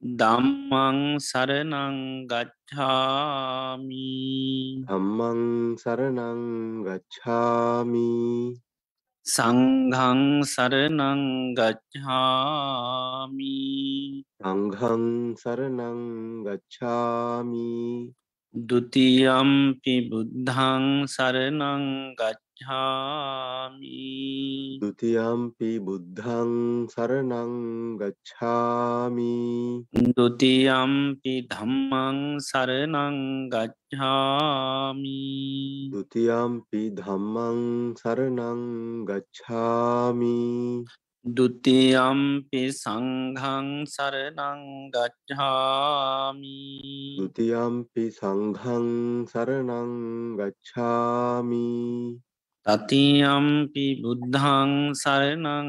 දම්මං සරනං ගච්ඡාමි. ධම්මං සරණං ගච්ඡාමි. සංඝං සරනං ගච්ඡාමි. සංඝං සරණං ගච්ඡාමි. ဒ ුතියම්පි බුද්ධං සරනං ගච්ඡාමි ගච්ඡාමි. දුතියම්පි බුද්ධං සරණං ගච්ඡාමි. දුතියම්පි ධම්මං සරණං ගච්ඡාමි. දුතියම්පි ධම්මං සරණං ගච්ඡාමි. දුතියම්පි සංහං සරණං ගච්ඡාමි. දුතියම්පි සංහං සරණං ගච්ඡාමි. තතියම්පි බුද්ධං සරනං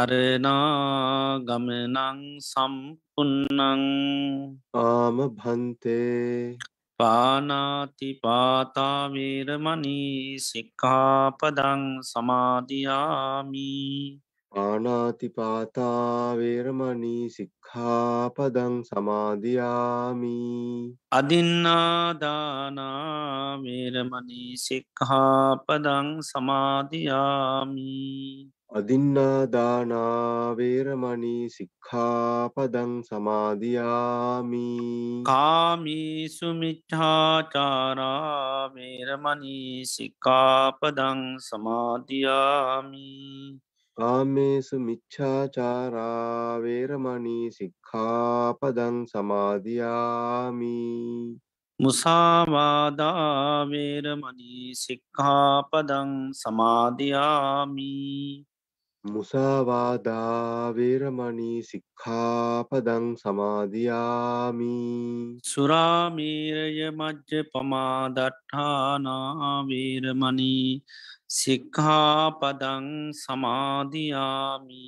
සරනාගමනං සම්පන්නං ආම භන්තේ පානාතිපාතාවේරමනී සික්කාපදං සමාධයාමි ආනාතිපාතා වේරමණී සික්ඛාපදං සමාදියාමි. අදින්නාදානාවේරමනී සික්හාපදං සමාධයාමි අදින්නාදානා වේරමණී සික්ඛාපදං සමාදියාමි. කාමිසුමිච්ඡාචාරාවේරමනී සික්කාපදං සමාධයාමි කාමේසු මිච්ඡාචාරා වේරමණී සික්ඛාපදං සමාදියාමි. මුසාවාදාවේරමනී සික්හාපදං සමාධයාමි මුසාවාදා වේරමණී සික්ඛාපදං සමාදියාමි. සුරාමීරය මජ්්‍ය පමාදට්ඨානාවේරමනී සික්හාපදං සමාධයාමි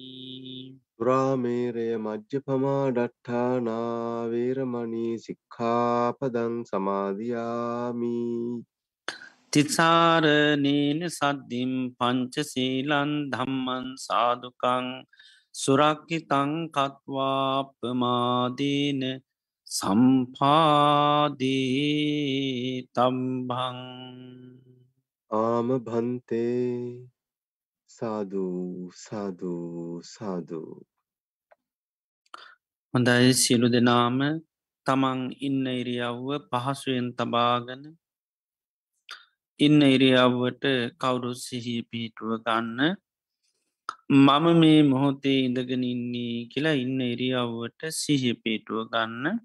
සුරාමේරය මජ්්‍යපමා ඩට්ඨානා වේරමණී සික්ඛාපදං සමාදියාමි තිසාරනීන සද්ධිම් පංචසීලන් ධම්මන් සාදුකං සුරක්කිතං කත්වාපමාදීන සම්පාදී තම්බං ආම භන්තේ සාධූ සාධූ සාධූ හොඳයි සියලු දෙනාම තමන් ඉන්න ඉරියව්ව පහසුවෙන් තබාගන ඉන්න ඉරියව්වට කවුරු සිහි පිහිටුව ගන්න මම මේ මොහොතේ ඉඳගෙන ඉන්නේ කියලා ඉන්න ඉරියව්වට සිහි පිටුව ගන්න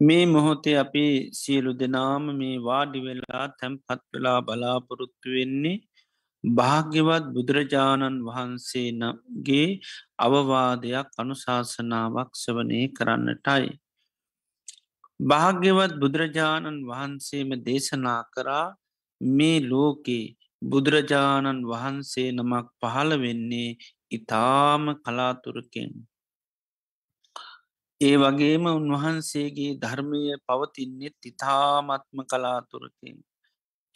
මේ මොහොතේ අපි සියලු දෙනාම මේ වාඩි වෙලා තැම්පත් වෙලා බලාපොරොත්තු වෙන්නේ භාග්‍යවත් බුදුරජාණන් වහන්සේනගේ අවවාදයක් අනුශාසනාවක් සවනය කරන්නටයි. භාග්‍යවත් බුදුරජාණන් වහන්සේම දේශනා කරා මේ ලෝකේ බුදුරජාණන් වහන්සේ නමක් පහළ වෙන්නේ ඉතාම කලාතුරකෙන්. ඒ වගේම උන්වහන්සේගේ ධර්මය පවතින්නෙත් ඉතාමත්ම කලාතුරකින්.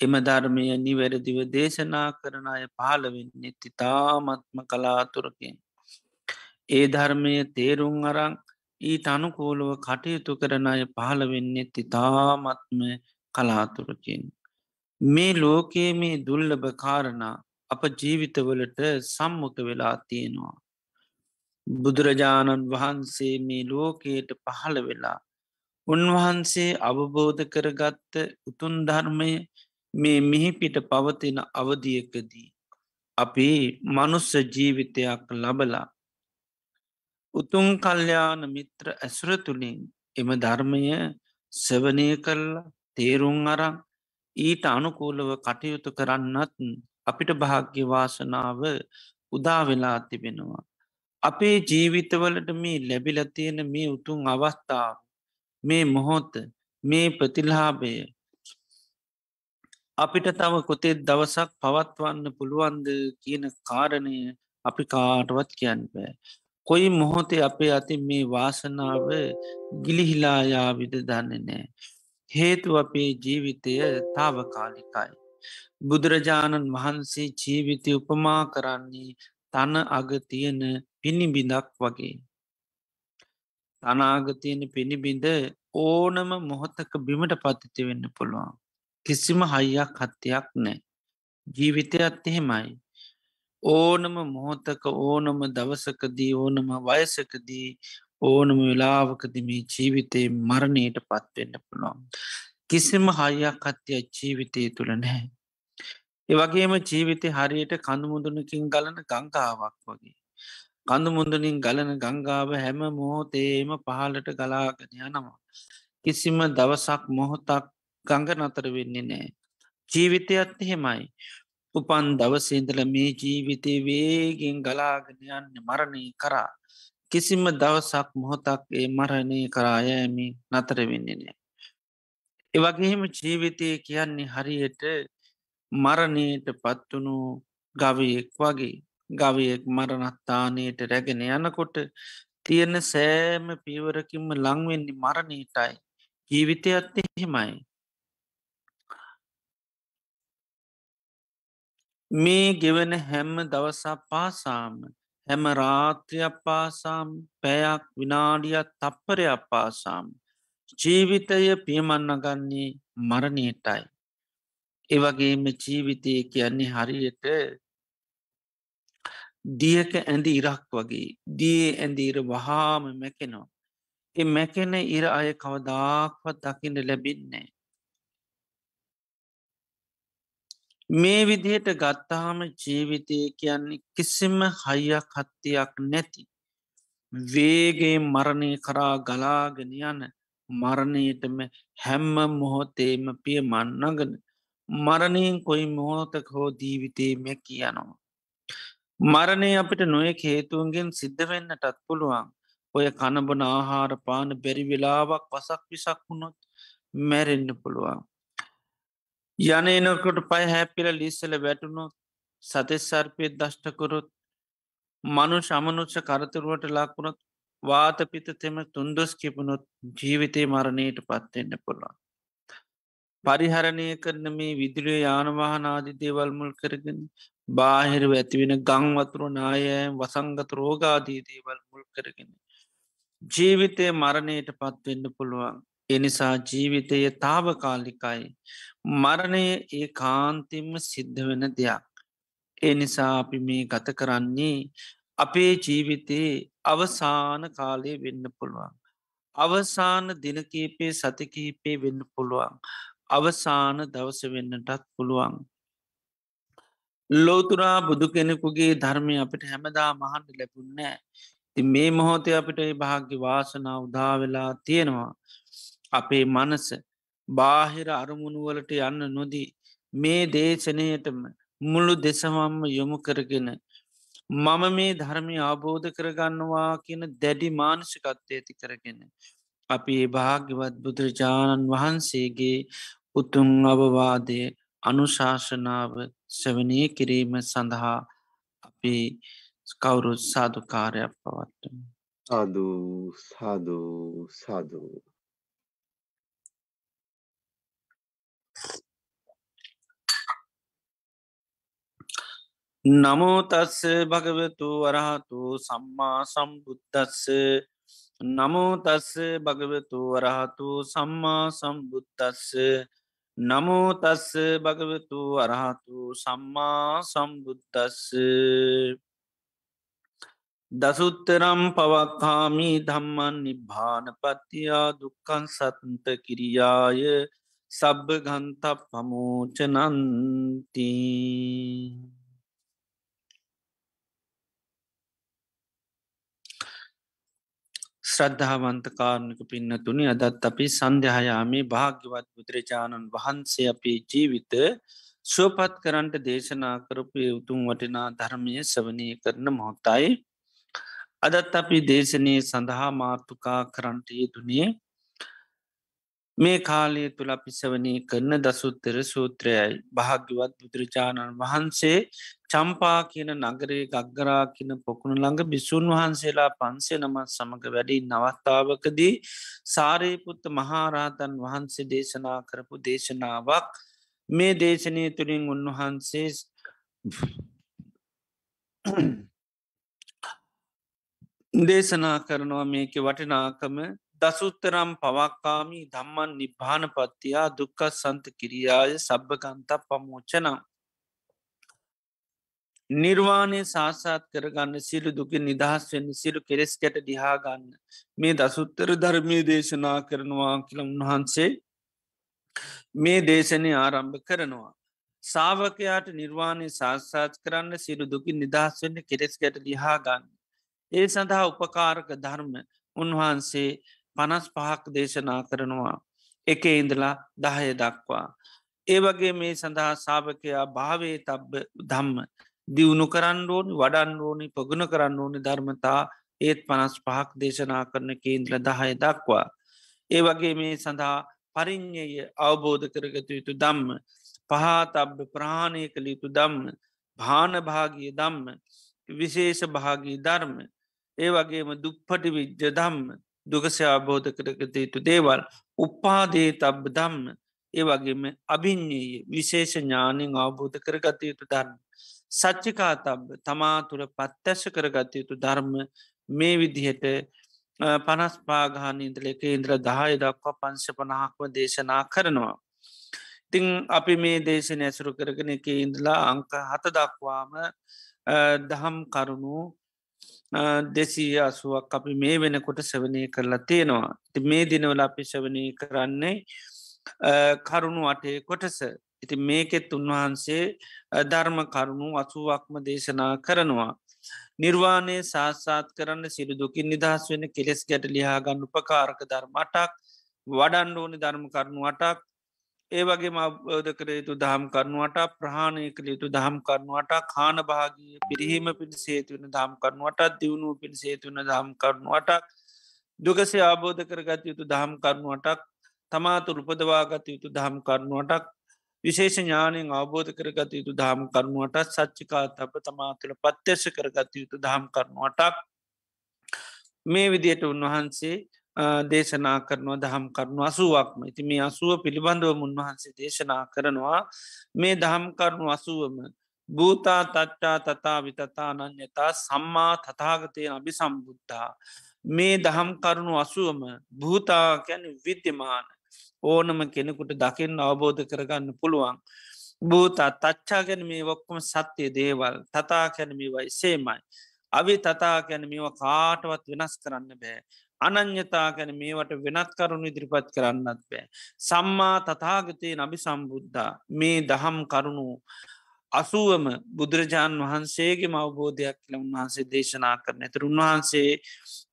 එම ධර්මය නිවැරදිව දේශනා කරන අය පාල වෙන්නේ ඉතාමත්ම කලාතුරකින්. ඒ ධර්මය තේරුම් අරං ඊට අනුකූලව කටයුතු කරන අය පහළ වෙන්නේ ඉතාමත්ම කලාතුරකින්. මේ ලෝකයේ මේ දුල්ලභ කාරණා අප ජීවිතවලට සම්මුඛ වෙලා තියෙනවා. බුදුරජාණන් වහන්සේ මේ ලෝකයට පහළ වෙලා උන්වහන්සේ අවබෝධ කරගත්ත උතුන් ධර්මය මේ මිහිපිට පවතින අවධියකදී. අපි මනුස්ස ජීවිතයක් ලබලා. උතුන් කල්්‍යාන මිත්‍ර ඇසුර තුළින් එම ධර්මය සවනය කරලා තේරුම් අරං ඊට අනුකූලව කටයුතු කරන්නත් අපිට භාග්‍ය වාසනාව උදාවෙලා තිබෙනවා. අපේ ජීවිතවලට මේ ලැබිල තියෙන මේ උතුන් අවස්ථාව මේ මොහොත්ත මේ ප්‍රතිල්හාබය අපිට තව කොතෙත් දවසක් පවත්වන්න පුළුවන්ද කියන කාරණය අපි කාටවත් කියන්න බෑ. කොයි මොහොතේ අපේ අති මේ වාසනාව ගිලිහිලායාවිද දන්නේ නෑ. හේතු අපේ ජීවිතය තාවකාලිකයි. බුදුරජාණන් වහන්සේ ජීවිතය උපමා කරන්නේ තන අග තියෙන පිණිබිඳක් වගේ. තනාගතියන පිණිබිඳ ඕනම මොහොත්තක බිමට පත්තිති වෙන්න පුළුවන්. කිසිම හයියක් හත්තයක් නෑ. ජීවිතයත් එහෙමයි. ඕනම මොහොතක ඕනම දවසකදී ඕනම වයසකදී ඕනම වෙලාවකද මේ ජීවිතයේ මරණයට පත්වෙන්න පුළුවන්. කිසිම හයියක් හත්තිය ජීවිතය තුළ නැහැ. ඒවගේම ජීවිතය හරියට කඳුමුදුනකින් ගලන ගංකාවක් වගේ. කඳු මුදනින් ගලන ගංගාව හැම මොහොතේම පහලට ගලාගෙන යනවා. කිසිම දවසක් මොහොතක් ගඟ නතර වෙන්නේ නෑ. ජීවිතයත් එහෙමයි. උපන් දවසේදල මේ ජීවිතය වේගෙන් ගලාගෙන යන්න මරණය කරා. කිසිම දවසක් මොහොතක් ඒ මරණය කරායෑමි නතර වෙන්නේ නෑ. එවගේම ජීවිතය කියන්නේ හරියට මරණයට පත්වනු ගවයෙක් වගේ ගවයෙක් මරණත්තානයට රැගෙන යනකොට තියෙන සෑම පියවරකින්ම ලංවෙන්නේ මරණීටයි ජීවිතයත් එහෙමයි මේ ගෙවන හැම්ම දවසා පාසාම හැම රාත්‍රියක් පාසාම් පැයක් විනාඩියත් තප්පරයක් පාසාම් ජීවිතය පියමන්නගන්නේ මරණයටයි. ඒවගේම ජීවිතය කියන්නේ හරියට දියක ඇඳ ඉරක් වගේ දිය ඇඳීර වහාම මැකෙනවා. එ මැකෙන ඉර අය කවදාක්වත් දකිට ලැබින්නේ. මේ විදිහට ගත්තාම ජීවිතය කියන්නේ කිසිම හයියක් හත්තියක් නැති. වේගේ මරණය කරා ගලාගෙන යන මරණයටම හැම්ම මොහොතේම පිය මන්නගන මරණයෙන් කොයි මොහොතක හෝ ජීවිතේ මැ කියනවා. මරණය අපිට නොයෙක් හේතුවන්ගෙන් සිද්ධ වෙන්නටත් පුළුවන් ඔය කණබන ආහාර පාන බැරි වෙලාවක් පසක් විසක් වුණොත් මැරෙන්න්න පුළුවන්. යන එනකොට පයි හැපිල ලිස්සල වැටුණොත් සතෙස්සර්පයත් දෂ්ටකොරොත් මනු ශමනුච්ච කරතුරුවට ලක්වුණොත් වාත පිත තෙම තුන්දොස් කිපුණොත් ජීවිතය මරණයට පත්වෙන්න පුළුවන්. පරිහරණය කරන මේ විදුලිය යානවාහනාදී දේවල් මුල් කරගෙන බාහිරව ඇතිවෙන ගංවතුරු නායෑම් වසංගත රෝගාදී දේවල් මුල් කරගෙන. ජීවිතය මරණයට පත්වෙන්න පුළුවන්. එනිසා ජීවිතය තාවකාලිකයි. මරණය ඒ කාන්තිම්ම සිද්ධ වෙන දෙයක්. ඒ නිසා අපි මේ ගත කරන්නේ අපේ ජීවිතයේ අවසාන කාලය වෙන්න පුළුවන්. අවසාන දිනකීපේ සතිකීපේ වෙන්න පුළුවන්. අවසාන දවස වෙන්නටත් පුළුවන්. ලෝතුරා බුදු කෙනෙකුගේ ධර්මය අපිට හැමදා මහන්ට ලැබුන්නෑ. ති මේ මොහොතේ අපිට භාග්‍ය වාසනා උදාවෙලා තියෙනවා. අපේ මනස බාහිර අරමුණුවලට යන්න නොදී මේ දේශනයටම මුළු දෙසමම්ම යොමු කරගෙන මම මේ ධර්මය අවබෝධ කරගන්නවා කියන දැඩි මානසිකත්වය ඇති කරගෙන. අපි භාග්‍යවත් බුදුරජාණන් වහන්සේගේ උතුන් අවවාදය අනුශාසනාව සවනය කිරීම සඳහා අපි කවුරුත් සාධකාරයක් පවත්වම. සාධූ සාධූ සාධූ නමෝතස්ස භගවතු වරහතු සම්මා සම්බුද්ධස්ස නමෝතස්ස භගවතු වරහතු සම්මා සම්බුද්ධස්ස නමෝතස්ස භගවතු අරහතු සම්මා සම්බුද්ධස්ස දසුත්තරම් පවක්කාමී ධම්මන් නිබ්භානපත්තියා දුක්කන් සත්න්ට කිරියාය සබ්බ ගන්ත පමෝචනන්ති ශ්‍රද්ධාවන්ත කාරණක පින්නතුනි අදත් අපි සන්ධ්‍යහයාමේ භාග්‍යවත් බුදුරජාණන් වහන්සේ අපේ ජීවිත ශුවපත් කරන්ට දේශනා කරපු උතුම් වටිනා ධර්මය සවනය කරන මොහොතයි. අදත් අපි දේශනය සඳහා මාර්ථකා කරන්ට යෙදුනේ මේ කාලය තුළ අපිසවනී කරන දසුත්තර සූත්‍රයයි. භාග්‍යවත් බුදුරජාණන් වහන්සේ චම්පා කියන නගරේ ගග්ගරා කියන පොකුණු ළඟ බිසුන් වහන්සේලා පන්සේ නමත් සමඟ වැඩි නවස්ථාවකදී සාරයපුත්ත මහාරාතන් වහන්සේ දේශනා කරපු දේශනාවක්. මේ දේශනය තුළින් උන්වහන්සේ දේශනා කරනවා මේක වටිනාකම දසුත්තරම් පවක්කාමී ධම්මන් නිබ්භානපත්තියා දුක්කත් සන්ත කිරියාය සබභගන්ත පමෝචනම් නිර්වාණය සාසාත් කරගන්න සිරු දුකින් නිදහස් වෙන්න සිරු කෙරෙස් කැට දිහාගන්න මේ දසුත්තර ධර්මය දේශනා කරනවා කියල උන්වහන්සේ මේ දේශනය ආරම්භ කරනවා. සාාවකයාට නිර්වාණය සාස්සාත් කරන්න සිරු දුකින් නිදහස් වෙන්න කෙරෙස් ගැට ලිහාගන්න. ඒ සඳහා උපකාරක ධර්ම උන්වහන්සේ පනස් පහක් දේශනා කරනවා. එක ඉඳලා දහය දක්වා. ඒ වගේ මේ සඳහා සාභකයා භාවේ තබ්බ ධම්ම දියුණු කරන්න ඕනි වඩන්න ඕනි පගුණ කරන්න ඕනි ධර්මතා ඒත් පනස් පහක් දේශනා කරන කේන්ද්‍ර දහය දක්වා. ඒ වගේ මේ සඳහා පරිින්්ඥය අවබෝධ කරගත යුතු දම්ම පහතබ්බ ප්‍රාණය කළ යුතු දම්ම භානභාගිය දම්ම විශේෂ භාගී ධර්ම ඒ වගේම දුක්පටි විජ්ජ දම්ම දුකසය අබෝධ කරගත යුතු දේවල්. උපාදේ තබ්බ දම්ම ඒ වගේම අභිං්ඥයේ විශේෂ ඥානින් අවබෝධ කරගත යුතු ධර්ම. සච්චිකා තබ්බ. තමා තුළ පත්තැශ කරගත යුතු ධර්ම. මේ විදිහට පනස් පාගානීන්දල එක ඉන්ද්‍ර දාය දක්වා පංශ පනහක්ව දේශනා කරනවා. ඉතිං අපි මේ දේශන ඇසුරු කරගෙන එක ඉන්දලා අංක හත දක්වාම දහම් කරුණු දෙසී අසුවක් අපි මේ වෙනකොට සවනය කරලා තියෙනවා. ති මේ දිනවල අපි සවනය කරන්නේ කරුණු අටේ කොටස. ඉති මේකෙත් උන්වහන්සේ ධර්ම කරුණු අසුවක්ම දේශනා කරනවා. නිර්වාණය සාස්සාත් කරන්න සිරු දුකින් නිදහස් වෙන කෙලෙස් ගැට ලිහාගන්න උපකාරක ධර්මටක් වඩන්න ඕනි ධර්ම කරුණු අටක් ඒ වගේ අවබෝධ කර යුතු දහම් කරනුවට ප්‍රහණය කළ යුතු දහම් කරනුවට කාන භාගී පිරිහීම පිණි සේතුවන දහම් කරනුවටත් දියුණුව පිණි සේතුවන දහම් කරනුවට දුගසේ ආබෝධ කරගත යුතු දහම් කරනුවටක් තමාතු රුපදවාගත යුතු දහම් කරනුවටක් විශේෂ ඥානයෙන් අවබෝධ කරගත යුතු දහම් කරනුවටත් සච්චිකා තප තමා තුළ පත්්‍යශ කරගත යුතු දහම් කරනුවටක් මේ විදියට උන්වහන්සේ දේශනා කරනවා දහම් කරුණු අසුවක්ම. ඉති මේ අසුව පිළිබඳව උන්වහන්සේ දේශනා කරනවා. මේ දහම් කරුණු අසුවම භූතා තච්චා තතා විතතා නං්‍යතා සම්මා තතාගතය අභි සම්බුද්ධා මේ දහම් කරුණු අසුවම භූතා කැන විද්‍යමාන ඕනම කෙනෙකුට දකින්න අවබෝධ කරගන්න පුළුවන්. භූතා තච්චා ගැන මේ ඔක්කොම සත්‍යය දේවල්. තතා කැනමි වයි සේමයි අවි තතා කැන මේවා කාටවත් වෙනස් කරන්න බෑ. අනං්‍යතා ගැන මේවට වෙනත් කරුණු ඉදිරිපත් කරන්නත් බෑ. සම්මා තතාගතය නබි සම්බුද්ධා මේ දහම් කරුණු අසුවම බුදුරජාණන් වහන්සේගේ මවබෝධයක් කියල උන්වහන්සේ දේශනා කරන ඇතර උන්වහන්සේ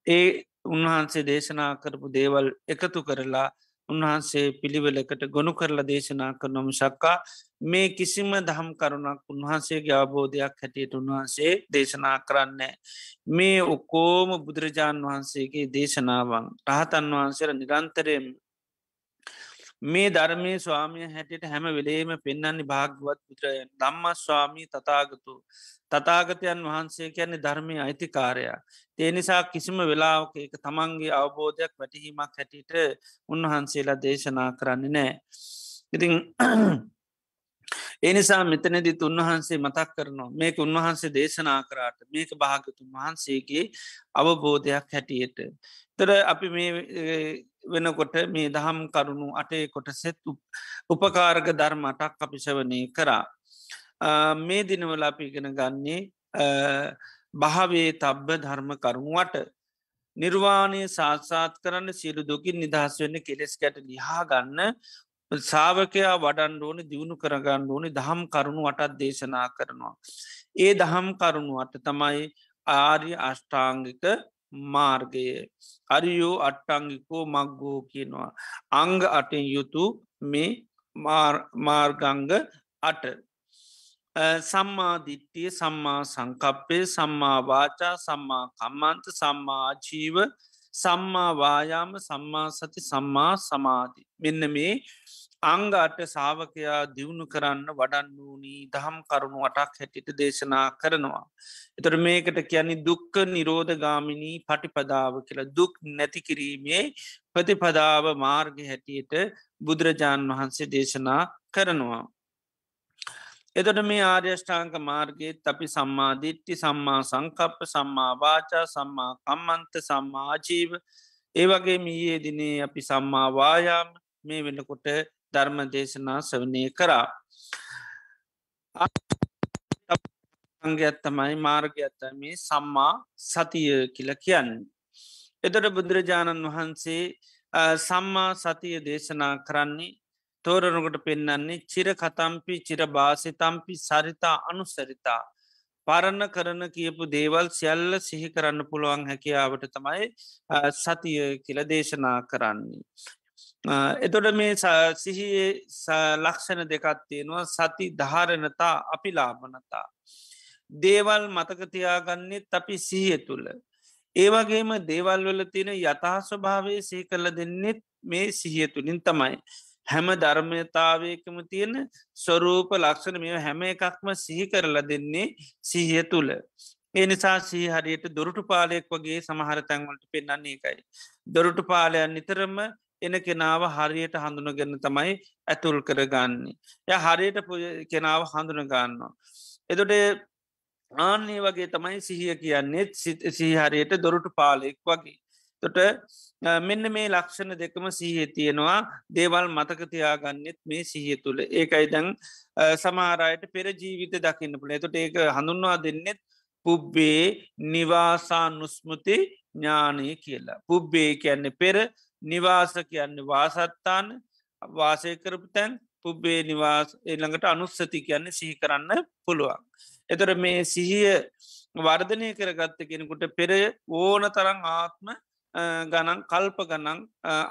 ඒ උන්වහන්සේ දේශනා කරපු දේවල් එකතු කරලා උන්වහන්සේ පිළිවෙලකට ගොුණු කරලා දේශනා කරනොම ශක්කා මේ කිසිම දහම් කරුණක් උන්වහන්සේගේ අවබෝධයක් හැටියට උන්වහන්සේ දේශනා කරන්නේ. මේ ඔකෝම බුදුරජාණන් වහන්සේගේ දේශනාවන් රහතන් වහන්සේර නිරන්තරයෙන් මේ ධර්මය ස්වාමිය හැටියට හැම වෙලේම පෙන්න්නන්නේ භාග්‍යවත් පුත්‍රයන් දම්ම ස්වාමී තතාගතු තතාගතයන් වහන්සේ කියන්නේ ධර්මය අයිතිකාරයා. ඒ නිසා කිසිම වෙලාවක එක තමන්ගේ අවබෝධයක් වැටහීමක් හැටියට උන්වහන්සේලා දේශනා කරන්නේ නෑ. ඉතිං එනිසා මෙතනදිත් උන්වහන්සේ මතක් කරනවා මේක උන්වහන්සේ දේශනා කරාට මේක භාගතුන් වහන්සේගේ අවබෝධයක් හැටියට. තර අපි මේ වෙනකොට මේ දහම් කරුණු අටේ කොට සෙත් උපකාරක ධර්මටක් අපි ශවනය කරා. මේ දිනවල අපි ඉගෙන ගන්නේ භාවේ තබ්බ ධර්ම කරුණුවට නිර්වාණය සාත්සාත් කරන්න සියලු දුකින් නිදහස් වෙන්න කෙලෙස් කැට ලිහා ගන්න සාාවකයා වඩන් ඕන දියුණු කරගන්න ඕනි දහම් කරුණු වටත් දේශනා කරනවා. ඒ දහම් කරුණුවට තමයි ආර්ය අෂ්ඨාංගික මාර්ගය අරියෝ අට්ටංගිකෝ මක්ගෝ කියනවා. අංග අටෙන් යුතු මේ මාර්ගංග අට. සම්මාධිට්ටිය සම්මා සංකප්පය සම්මා වාචා සම්මා කම්මන්ත සම්මා ජීව සම්මා වායාම සම්මා සති සම්මා සමාධි. මෙන්න මේ අංගාට සාාවකයා දියුණු කරන්න වඩන් වූනී දහම් කරුණු වටක් හැටිට දේශනා කරනවා. එතොට මේකට කියන්නේ දුක්ක නිරෝධ ගාමිණී පටිපදාව කියලා දුක් නැතිකිරීමේ ප්‍රතිපදාව මාර්ග හැටියට බුදුරජාණන් වහන්සේ දේශනා කරනවා. එතොට මේ ආර්යෂ්ඨාංක මාර්ගයේත් අපි සම්මාධිට්ටි සම්මා සංකප්ප සම්මා වාචා සම්මා කම්මන්ත සම්මාජීව ඒවගේ මීයේ දිනේ අපි සම්මාවායාම මේ වෙනකොට ධර්ම දේශනා සවනය කරා. අංගඇත්තමයි මාර්ගඇත්ත මේ සම්මා සතිය කියල කියන්න. එතොට බුදුරජාණන් වහන්සේ සම්මා සතිය දේශනා කරන්නේ තෝරනකට පෙන්නන්නේ චිර කතම්පි චිර භාසිතම්පි සරිතා අනුසරිතා. පරණ කරන කියපු දේවල් සියල්ල සිහි කරන්න පුළුවන් හැකියාවට තමයි සතිය කියල දේශනා කරන්නේ. එතොට මේ සිහියේ ලක්ෂණ දෙකත්තියෙනවා සති ධාරණතා අපි ලාබනතා. දේවල් මතකතියාගන්නෙත් අපි සිහිය තුළ. ඒවගේම දේවල් වල තියෙන යථහ ස්වභාවේ සහි කරල දෙන්නෙත් මේ සිහිය තුළින් තමයි. හැම ධර්මයතාවයකම තියෙන ස්වරූප ලක්ෂණ මෙ හැම එකක්ම සිහි කරලා දෙන්නේ සිහිය තුළ. ඒ නිසා සිහි හරියට දොරටු පාලයෙක් වගේ සමහර තැන්වලට පෙන්න්නන්නේ එකයි. දොරටු පාලයන් නිතරම එන කෙනාව හරියට හඳුනගන්න තමයි ඇතුල් කරගන්නේ. ය හරියට කෙනාව හඳුනගන්නවා. එතොට ආන්නේ වගේ තමයි සිහිය කියන්නේෙත් සිහිහරියට දොරටු පාලෙක් වගේ. තොට මෙන්න මේ ලක්ෂණ දෙකම සීහය තියෙනවා දේවල් මතකතියාගන්නෙත් මේ සිහිය තුළ ඒකයි දැන් සමාරයට පෙර ජීවිත දකින්න පුළ එතොට ඒක හඳුන්වා දෙන්නෙත් පුබ්බේ නිවාසා නුස්මෘති ඥානය කියලා. පුබ්බේ කියන්නේ පෙර නිවාස කියන්නේ වාසත්තාන වාසය කරපු තැන් පුබ්බේ නිවාස් එළඟට අනුස්සති කියන්නේ සිහි කරන්න පුළුවන්. එතොර මේ සිහිය වර්ධනය කරගත්ත කෙනෙකුට පෙර ඕන තරං ආත්ම ගණන් කල්ප ගණන්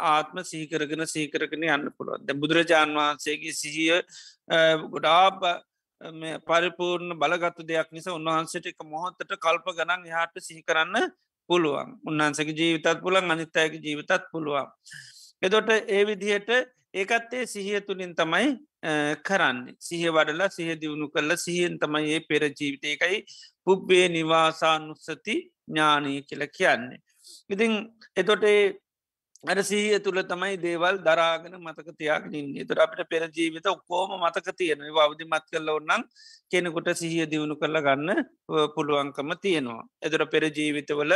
ආත්ම සීකරගෙන සීකරගෙන යන්න පුළුවන් ද බුදුරජාණන් වහන්සේගේ සිහිය ගොඩා පරිපූර්ණ බලගත්තු දෙයක් නිසා උන්වහන්සට එක මොහොත්තට කල්ප ගණන් එහාට සිහිකරන්න පුළුවන් උන්වහන්සගේ ජීවිතත් පුළන් අනිත්තයක ජීවිතත් පුළුවන්. එදොට ඒ විදිහට ඒකත්තේ සිහිය තුළින් තමයි කරන්න සිහ වඩලා සිහ දියුණු කරල සිහියෙන් තමයි ඒ පෙර ජීවිතය එකයි පුබ්බේ නිවාසානුස්සති ඥානී කියල කියන්නේ. ඉතිං එතොට අර සීය තුළ තමයි දේවල් දරාගෙන මතක තියාගෙනින් තුර අපිට පෙර ජීවිත ඔක්කෝම මතක තියෙන අවධි මත් කරල ඔන්නම් කෙනෙකුට සිහිය දියුණු කරල ගන්න පුළුවන්කම තියෙනවා. එතුර පෙර ජීවිතවල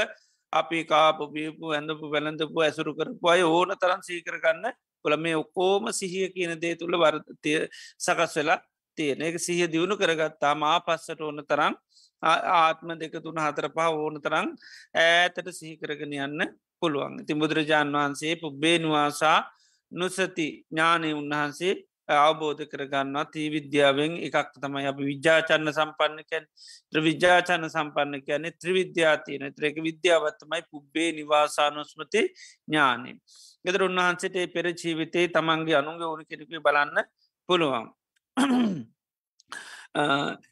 අපි කාපු බීපු ඇඳපු වැළඳපු ඇසුරු කරපු අය ඕන තරන් සීකරගන්න කොළ මේ ඔක්කෝම සිහිය කියන දේ තුළ වර්තය සකස් වෙලා තියෙන. එක සිහිය දියුණු කරගත්තා මා පස්සට ඕන තරම් ආත්ම දෙක තුන හතර පහ ඕන තරං ඈතට සිහිකරගෙන යන්න පුළුවන් ඉති බුදුරජාණන් වහන්සේ පුබ්බේනුවාසා නුසති ඥානය උන්වහන්සේ අවබෝධ කරගන්නවා තී විද්‍යාවෙන් එකක් තමයි අප විද්‍යාචන්න සම්පන්නකැන් විද්‍යාචන්න සම්පන්න කියන්නේ ත්‍රවිද්‍යාතියන ත්‍රේක විද්‍යාවත්තමයි පුබ්බේ නිවාසානුස්මති ඥානය. ගෙදර උන්වහන්සට පෙර ජීවිතේ තමන්ගේ අනුගේ ඕන කෙරපි බලන්න පුළුවන්.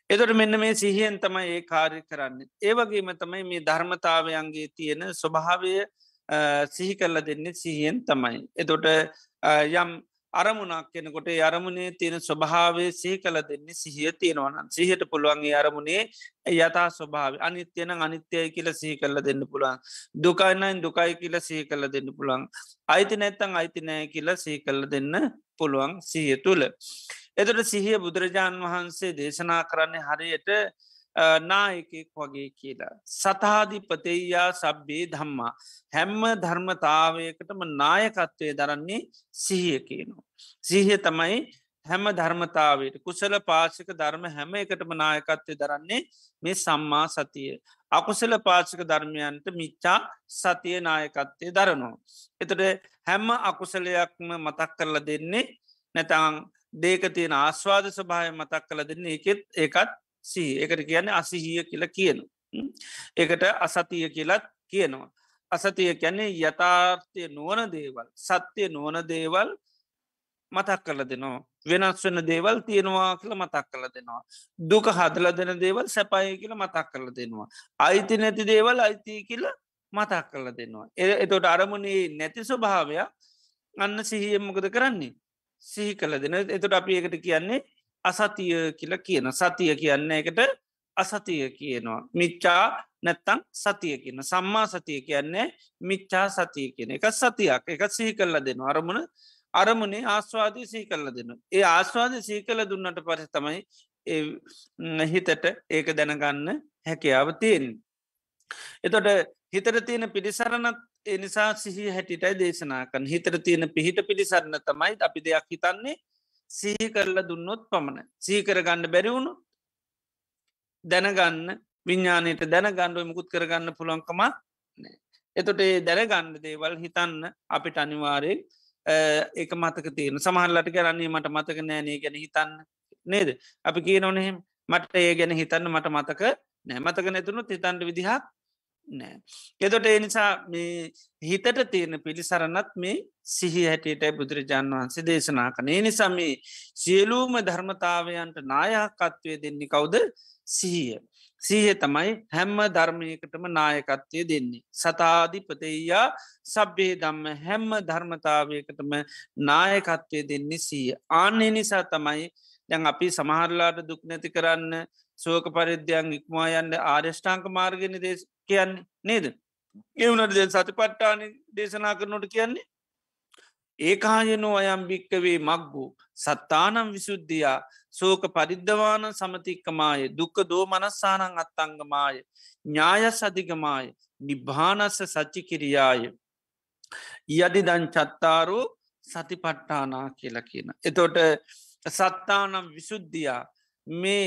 එතොට මෙන්න මේ සිහියෙන් තමයි ඒ කාරය කරන්න. ඒවගේම තමයි මේ ධර්මතාවයන්ගේ තියෙන ස්වභාවය සිහි කරල දෙන්නේ සිහියෙන් තමයි. එතොට යම් අරමුණක් කෙනකොට අරමුණේ තියෙන ස්වභාවේ සිහි කල දෙන්නේ සිහිය තියෙනවන සිහට පුළුවන්ගේ අරමුණේ යතා ස්වභාව අනිත්‍යයන අනිත්‍යය කියල සිහි කරල දෙන්න පුළුවන් දුකයින්නයින් දුකයි කියල සිහි කල දෙන්න පුළුවන් අයිති නැත්තං අයිතිනෑ කියල සිහි කල්ල දෙන්න පුළුවන් සිහිය තුළ. එතට සිහිය බුදුරජාණන් වහන්සේ දේශනා කරන්නේ හරියට නායකෙක් වගේ කියලා. සතාධිපතෙයා සබ්බේ ධම්මා. හැම්ම ධර්මතාවයකටම නායකත්වය දරන්නේ සිහිය කියනවා. සිහිය තමයි හැම ධර්මතාවට කුසල පාශක ධර්ම හැම එකටම නායකත්වය දරන්නේ මේ සම්මා සතිය. අකුසල පාචක ධර්මයන්ට මිච්චා සතිය නායකත්තය දරනවා. එතට හැම්ම අකුසලයක්ම මතක් කරල දෙන්නේ නැතං දේක තියෙන ආස්වාද ස්භාය මතක් කළ දෙන්න එකෙත් ඒකත් සී එකට කියන්නේ අසිහිය කියල කියන. ඒකට අසතිය කියලත් කියනවා. අසතිය කැන්නේ යථාර්ථය නුවන දේවල් සත්‍යය නුවන දේවල් මතක් කල දෙනවා. වෙනස් වෙන දේවල් තියෙනවා කියල මතක් කල දෙනවා. දුක හදල දෙන දේවල් සැපයි කියල මතක් කරල දෙනවා. අයිති නැති දේවල් අයිති කියල මතක් කරල දෙනවා. එ එතොට අරමුණේ නැති ස්වභාවයක් අන්න සිහියමකද කරන්නේ. සිහි කල දෙන එතට අපි එකට කියන්නේ අසතිය කියල කියන. සතිය කියන්න එකට අසතිය කියනවා. මිච්චා නැත්තං සතිය කියන. සම්මා සතිය කියන්නේ මිච්චා සතිය කියන එක. සතියක්. එක සිහි කල්ල දෙන අරමුණ අරමුණේ ආස්වාදය සී කල්ල දෙන. ඒ ආස්වාද සී කල දුන්නට පස තමයි හිතට ඒක දැනගන්න හැකියාව තියෙන්. එතොට හිතර තියෙන පිරිසරණත් එනිසා සිහි හැටිටයි දේශනාකන් හිතර තියෙන පිහිට පිළිසරණ තමයි අපි දෙයක් හිතන්නේ. සිහි කරල දුන්නොත් පමණ සීකර ගන්න බැරිවුණු දැනගන්න විඤ්ඥානයට දැනගණ්ඩුව මුකුත් කරගන්න පුළොන්කම එතොට ඒ දැනගන්න දේවල් හිතන්න අපිට අනිවාරයෙන් ඒක මතක තියෙන සමහල්ලට කරන්නේ මට මතක නෑනේ ගැන හිතන්න. නේද? අපි කිය නොනෙහෙම මට ඒ ගැන හිතන්න මට මතක නෑ. මතක නැතුුණු හිතන්ට විදිහක් නෑ. එතොට එනිසා මේ හිතට තියෙන පිළිසරණත් මේ සිහි හැටියටයි බුදුරජාණන් වහන්සේ දේශනා කන ඒ නිසා මේ සියලූම ධර්මතාවයන්ට නායකත්වය දෙන්නේ කවුද සිහිය. සීහ තමයි හැම්ම ධර්මයකටම නායකත්වය දෙන්නේ. සතාධිපතෙයා සබ්බේ දම්ම හැම්ම ධර්මතාවයකටම නායකත්වය දෙන්නේ සීය. ආන්නේ නිසා තමයි දැන් අපි සමහරලාට දුක් නැති කරන්න සෝක පරිද්‍යයන් ඉක්මවා යන්න ආර්ෂ්ඨාංක මාර්ගෙන දේශ කියන්නේ නේද. එවුනට දෙ සති පට්ටාන දේශනා කරනොට කියන්නේ ඒකායනෝ අයම් භික්කවේ මක්ගු සත්තානම් විසුද්ධියා සෝක පරිද්ධවාන සමතික්කමාය දුක්ක දෝ මනස්සානං අත්තංගමාය ඥායස් අධිගමාය නිභානස්ස සච්චි කිරියාය යදිදන් චත්තාරෝ සතිපට්ටානා කියලා කියන. එතොට සත්තානම් විසුද්ධියා මේ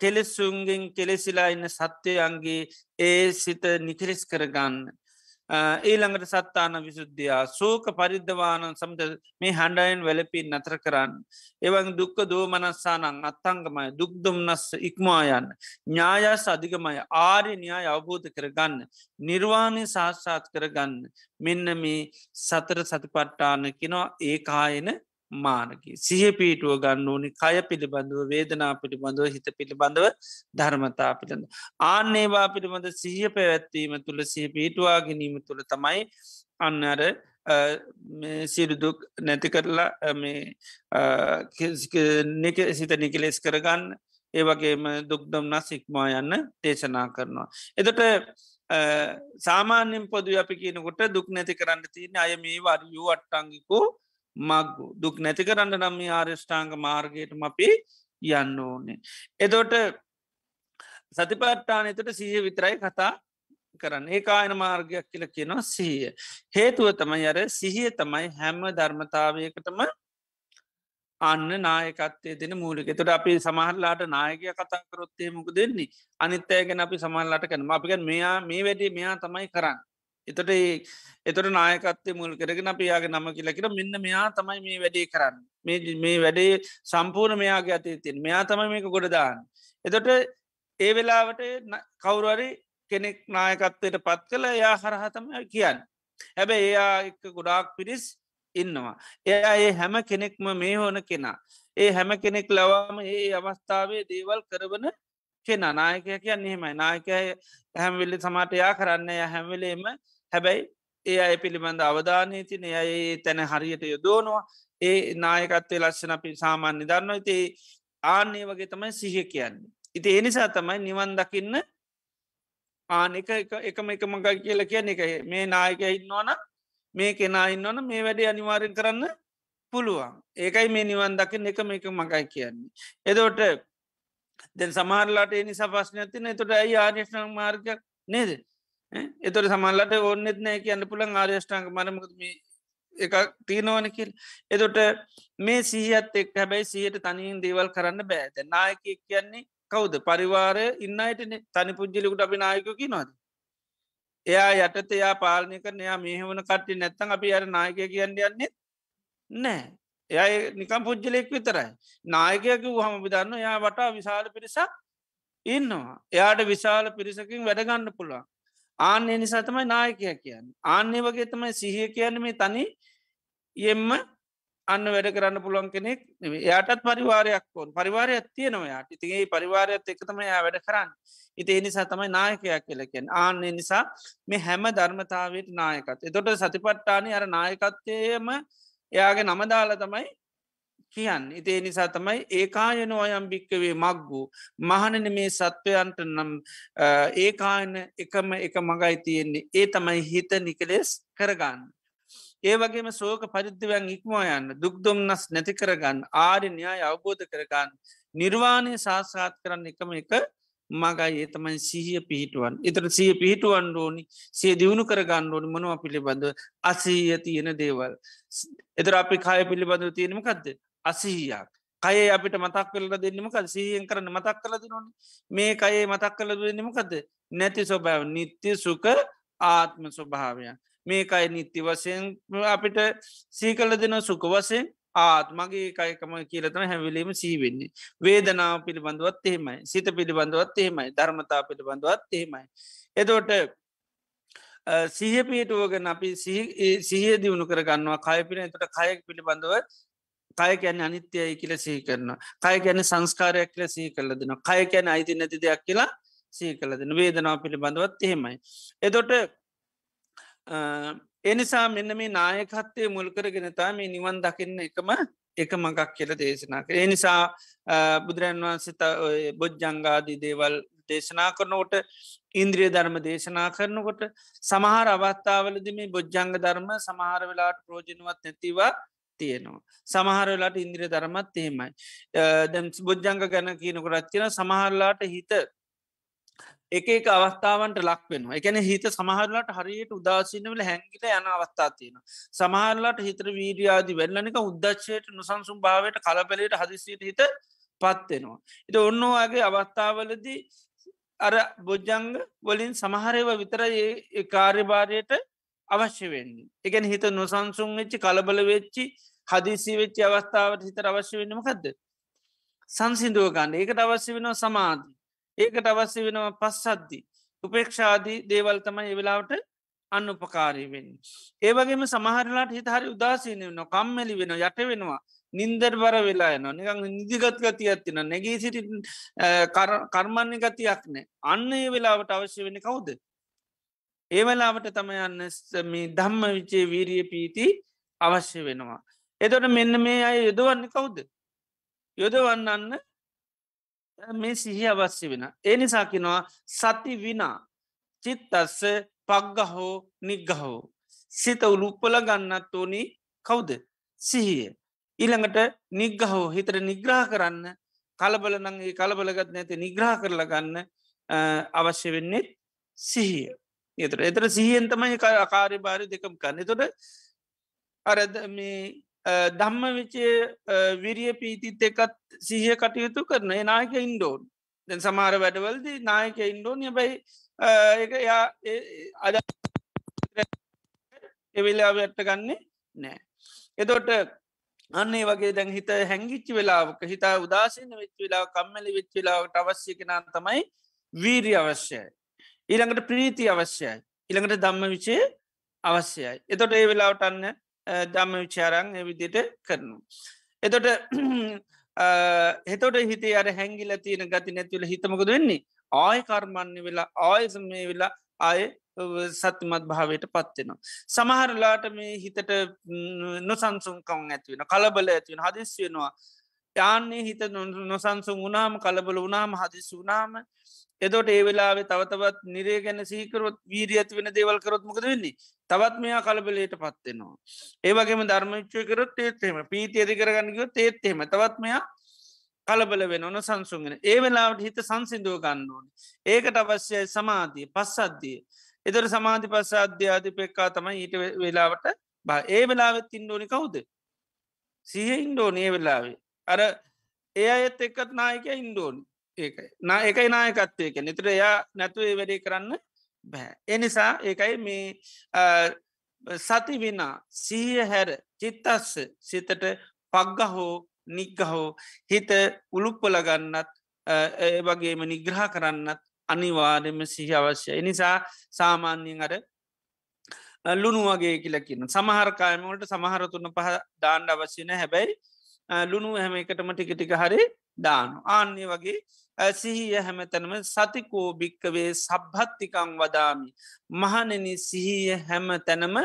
කෙලෙසුන්ගෙන් කෙලෙසිලා ඉන්න සත්‍යයන්ගේ ඒ සිත නිකරිස් කරගන්න ඊළඟට සත්තාන විසුද්ධයා සෝක පරිද්ධවානන් සමට මේ හඬයින් වැලපින් නතර කරන්න. එවන් දුක්ක දෝමනස්සානං අත්තංගමය දුක්දුම්නස්ස ඉක්මායන්න. ඥායස් අධිකමය ආරි න්‍යාය අවබෝධ කරගන්න. නිර්වාණය සාස්සාත් කරගන්න. මෙන්න මේ සතර සතිපට්ටාන කෙනවා ඒකායන මානකි. සිහ පීටුව ගන්න ඕනි කය පිළිබඳව වේදනා පිළිබඳව හිත පිළිබඳව ධර්මතා පිළිබඳ. ආන්නේවා පිළිබඳ සිහිය පැවැත්වීම තුළ සිහ පීටවා ගැනීම තුළ තමයි අන්න අර සිරුදුක් නැති කරලා සිත නිකලෙස් කරගන්න ඒවගේම දුක්දම් නස් ඉක්මා යන්න දේශනා කරනවා. එතට සාමාන්‍යෙන් පොද අපි කියනකොට දුක් නැති කරන්න තියන අය මේ වරියූ අට්ටංගිකෝ මක්ගු දුක් නැති කරන්න නම් ආර්ෂ්ඨාංග මාර්ගයටම අපි යන්න ඕනේ. එදොට සතිපට්ටාන එතට සීහ විතරයි කතා කරන්න. ඒ ආයන මාර්ගයක් කියල කියනවා සීය. හේතුව තමයි අර සිහිය තමයි හැම්ම ධර්මතාවයකටම අන්න නායකත්තේ දෙන මූලික තුට අපි සමහරලාට නායකය කතා කරොත්තේ මුක දෙන්නේ අනිත්තයගෙන අපි සමහල්ලට කන අපිගන් මෙයා මේ වැඩේ මෙයා තමයි කරන්න. එතට එතොට නායකත්තය මුල් කරගෙන අපියාගේ නම කියලකිට මෙන්න මෙයා තමයි මේ වැඩේ කරන්න. මේ වැඩේ සම්පූර්ණ මෙයාගේ අතේ තින් මෙයා තමයි මේක ගොඩදාන්න එතොට ඒ වෙලාවට කවුරුවරි කෙනෙක් නායකත්වයට පත් කළ එයා හරහතම කියන්න. හැබැ එයා එක ගොඩාක් පිරිස් ඉන්නවා. එයා ඒ හැම කෙනෙක්ම මේ හෝන කෙනා. ඒ හැම කෙනෙක් ලවාම ඒ අවස්ථාවේ දේවල් කරවන කෙනා. නායකය කියන්න එහෙමයි. නායකය හැම්වෙල්ලි සමාටයා කරන්න හැම්වෙලේම හැබැයි ඒ අය පිළිබඳ අවධානය තින ඇයි තැන හරියට යොදෝනවා ඒ නායකත්වය ලක්ෂණ අපි සාමාන්‍ය දන්න ඉතේ ආන්නේ වගේ තමයි සිහ කියන්නේ. ඉති එනිසා තමයි නිවන් දකින්න ආන එක එකම එක මඟ කියල කියන එක මේ නායක ඉන්නවන මේ කෙනා ඉන්නවන මේ වැඩේ අනිවාරෙන් කරන්න පුළුවන්. ඒකයි මේ නිවන් දකින්න එකම එක මඟයි කියන්නේ. එදෝට දැන් සමාරලාට එනි සපස්නයතින එතොට ඇයි ආර්යෂ්ණ මාර්ගයක් නේද? එතොට සමල්ලට ඔන්නෙත් නෑ කියන්න පුළන් ආර්යෂ්ඨාංක මරමකම එක තියනවන කියල්. එතොට මේ සීහත් එක් හැබැයි සියට තනින් දේවල් කරන්න බෑද නායක කියන්නේ කවුද? පරිවාරය ඉන්නයිටන තනි පුද්ජලිකුට අපි නායකකි නොද එයා යටත එයා පාලනය කර එයා මෙහවන කට්ටි නැත්තන් අපි අර නායක කියන්න යන්නේ නෑ. එය නිකම් පුද්ජලෙක් විතරයි. නායකයක හම විදන්න එයා වටා විශාල පිරිසක් ඉන්නවා. එයාට විශාල පිරිසකින් වැඩගන්න පුළුවන්. ආන්නේ නිසා තමයි නායකය කියන්න. ආන්නේ වගේ තමයි සිහිය කියන්න මේ තනි යෙම්ම අන්න වැඩ කරන්න පුළුවන් කෙනෙක් එයාටත් පරිවාරයක් ඕන්. පරිවාරයක් තියෙනවා යාට ඉතිගේ පරිවාරයත් එකතම යා වැඩ කරන්න. ඉති එනිසා තමයි නායකයක් කියලකෙන් ආන්නේ නිසා මේ හැම ධර්මතාවට නායකත් එතොට සතිපට්ටානය අර නායකත්තයම එයාගේ නමදාල තමයි කියන්න. ඉතිේ නිසා තමයි ඒකායනෝ අයම් භික්කවේ මක්ගූ මහනන මේ සත්වයන්ට නම් ඒකායන එකම එක මගයි තියෙන්නේ. ඒ තමයි හිත නිකලෙස් කරගන්න. ඒ වගේම සෝක පරිද්ධවයන් ඉක්මෝ යන්න දුක්දුම්න්නස් නැති කරගන්න ආරි න්‍යාය අවබෝධ කරගන්න නිර්වාණය සාසාත් කරන්න එකම එක මගයි. ඒතමයි සිහිය පිහිටුවන් එතර සිය පිහිටුවන් ඕනි සිය දියුණු කරගන්න ඕනි මොනවා පිළිබඳව? අසීය තියෙන දේවල්. එතර අපි කාය පිළිබඳව තියෙනමකක්ද අසීයක් කයේ අපිට මතක් කලට දෙන්නමක සීයෙන් කරන්න මතක් කල දෙනොන මේ කයේ මතක් කල දෙන්නමකද නැති ස්වභාව නිත්‍ය සුක ආත්ම ස්වභාවයන්. මේකයි නිත්‍ය වසයෙන් අපිට සීකල දෙන සුක වසයෙන් ආත් මගේ කයකම කියලතන හැවිලීම සීවෙන්නේ වේදනාව පිළිබඳවත් එහෙමයි. සිත පිළිබඳවත් එහෙමයි. ධර්මතා පිළිබඳවත් එහෙමයි. එතෝට සිහ පිටුවගෙන අපි සිහිය දියුණු කරගන්නවා. කයපින එතට කයක් පිළිබඳව කය කියැන අනිත්‍යයයි කියල සහි කරන කය ගැන සංස්කාරයක් කියල සහි කරල දෙන කය කැන අයිති නැති දෙයක් කියලා සහි කල දෙන වේදනාව පිළිබඳවත් එහෙමයි. එතොට එනිසා මෙන්න මේ නායකත්තේ මුල්කරගෙනතා මේ නිවන් දකින්න එකම එක මඟක් කියල දේශනා කර. එනිසා බුදුරන් වන්සිත බොජ්ජංගාදී දේවල් දේශනා කරනකොට ඉන්ද්‍රිය ධර්ම දේශනා කරනකොට සමහර අවස්ථාවලද මේ බොජ්ජංග ධර්ම සමහර වෙලාට ප්‍රෝජනුවත් නැතිවා තියෙනවා. සමහර වෙලාට ඉන්ද්‍රිය ධර්මත් එහෙමයි. දැම් බොජ්ජංග ගැන කියනකොටත් තියෙන සමහරලාට හිත එක එක අවස්ථාවන්ට ලක් වෙනවා එකන හිත සමහරලාට හරියට උදාසීනවල හැංගිට යන අවස්ථා තියෙන සමහරලාට හිතර වීඩියාදි වෙල්ලනික උද්දච්චයට නොසන්සුම් භාවයට කලපලට හදිසිට හිත පත්වෙනවා. එත ඔන්නවාගේ අවස්ථාවලදී අර බොජ්ජංග වලින් සමහරව විතර ඒ කාර්යභාරයට අවශ්‍ය වෙන්නේ. එකන හිත නොසන්සුන් වෙච්චි කලබල වෙච්චි හදිසි වෙච්චි අවස්ථාවට හිතර අවශ්‍ය වෙනමකක්ද. සංසිදුව ගන්න ඒකට අවශ්‍ය වෙනවා සමාධී. ඒකට අවශ්‍ය වෙනවා පස්සද්දි. උපේක්ෂාදී දේවල් තමයි එවෙලාවට අන්න උපකාරී වෙන්න. ඒවගේම සමහරලාට හිත හරි උදාසීනය වන කම්මැලි වෙන යට වෙනවා. නින්දර් බර වෙලා න නිකං නිදිගත් ගති ඇත්තින නැගේ සිටි කර්මණ්‍ය ගතියක් නෑ අන්න ඒ වෙලාවට අවශ්‍ය වෙන කවුද ඒවලාවට තම යන්න මේ ධම්ම විචේ වීරිය පීති අවශ්‍ය වෙනවා. එතොට මෙන්න මේ අය යොදවන්න කවුද. යොදවන්නන්න මේ සිහි අවශ්‍ය වෙන. ඒ නිසාකිනවා සති විනා චිත්තස්ස පක්ගහෝ නිග්ගහෝ. සිත උළුප්පල ගන්නත් ඕනි කවුද සිහිය. ඊළඟට නිග්ගහෝ හිතර නිග්‍රහ කරන්න කලබල නංගේ කලබලගත් නැති නිග්‍රහ කරලා ගන්න අවශ්‍ය වෙන්නේ සිහිය. එතට එතර සිහියෙන් තමයි අකාරය භාරය දෙකම් කන්න තොට අරද මේ දම්ම විචය විරිය පීතිත් එකත් සිහිය කටයුතු කරන නායක ඉන්ඩෝන් දැන් සමාර වැඩවල්ද නායක ඉන්ඩෝන් බයි එක යා අද එවෙලාව ඇට්ට ගන්නේ නෑ. එතොට අන්නේ වගේ දැන් හිත හැංගිච්චි වෙලාවක හිතා උදාසීන වෙච් වෙලා කම්මලි වෙච් වෙලාවට අවශ්‍ය කෙනා තමයි වීරී අවශ්‍යයි. ඊළඟට ප්‍රීති අවශ්‍යයි. ඉළඟට දම්ම විචය අවශ්‍යයි. එතොට ඒ වෙලාවට අන්න දම්ම විචාරං එවිදිට කරනු. එතොට හෙතොට හිතේ අර හැංගිල තියෙන ගති නැතිවල හිතමකද වෙන්නේ ආය කර්මන්න වෙලා ආයස මේ වෙලා ආය සත්‍යමත් භාවයට පත්වෙනවා. සමහරලාට මේ හිතට නොසන්සුන්කං ඇතිවෙන කලබල ඇතිවෙන හදිස් වෙනවා. යාන්නේ හිත නොසන්සුන් වනාම කලබල වනාම හදිස් වනාම එදොට ඒ වෙලාවේ තවතවත් නිරේ ගැන සීකරොත් වීරිය ඇති වෙන දේවල් කරොත්මකද වෙන්නේ තවත් මෙයා කලබලයට පත්වෙනවා. ඒවගේම ධර්මච්චය කරොත් ඒත්හෙම පීති ඇති කරගන්නගව තේත්තෙම තවත් මෙයා කලබල වෙන ඕන සංසුන්ගෙන ඒ වෙලාවට හිත සංසිදුව ගන්න ඕන. ඒකට අවශ්‍යයි සමාධිය පස්සද්ධිය. එතර සමාධි පස්ස අධ්‍යාධි පෙක්කා තමයි ඊට වෙලාවට බා ඒ වෙලාවෙත් ඉන්ඩෝනි කවුද. සිහ ඉන්ඩෝන ඒ වෙලාවේ. අර ඒ අයත් එක්කත් නායක ඉන්ඩෝනි. ඒකයි. නා එකයි නායකත්වයක නිතර එයා නැතුවේ වැඩේ කරන්න බැහැ. එනිසා ඒකයි මේ සති විනා සීය හැර චිත්තස්ස සිතට පග්ග හෝ නිග්ග හෝ හිත උළුප්පල ගන්නත් වගේම නිග්‍රහ කරන්නත් අනිවාර්යම සිහි අවශ්‍ය. එනිසා සාමාන්‍යයෙන් අර ලුණු වගේ කියලකින්න සමහරකායමට සමහරතුන්න පහ දාණ්ඩ අවශ්‍යන හැබැයි ලුණු හැම එකටම ටිකටික හරි දානු. ආන්නේ වගේ සිහිය හැමතැනම සතිකෝ භික්කවේ සබ්හත්තිකං වදාමි. මහනෙන සිහිය හැම තැනම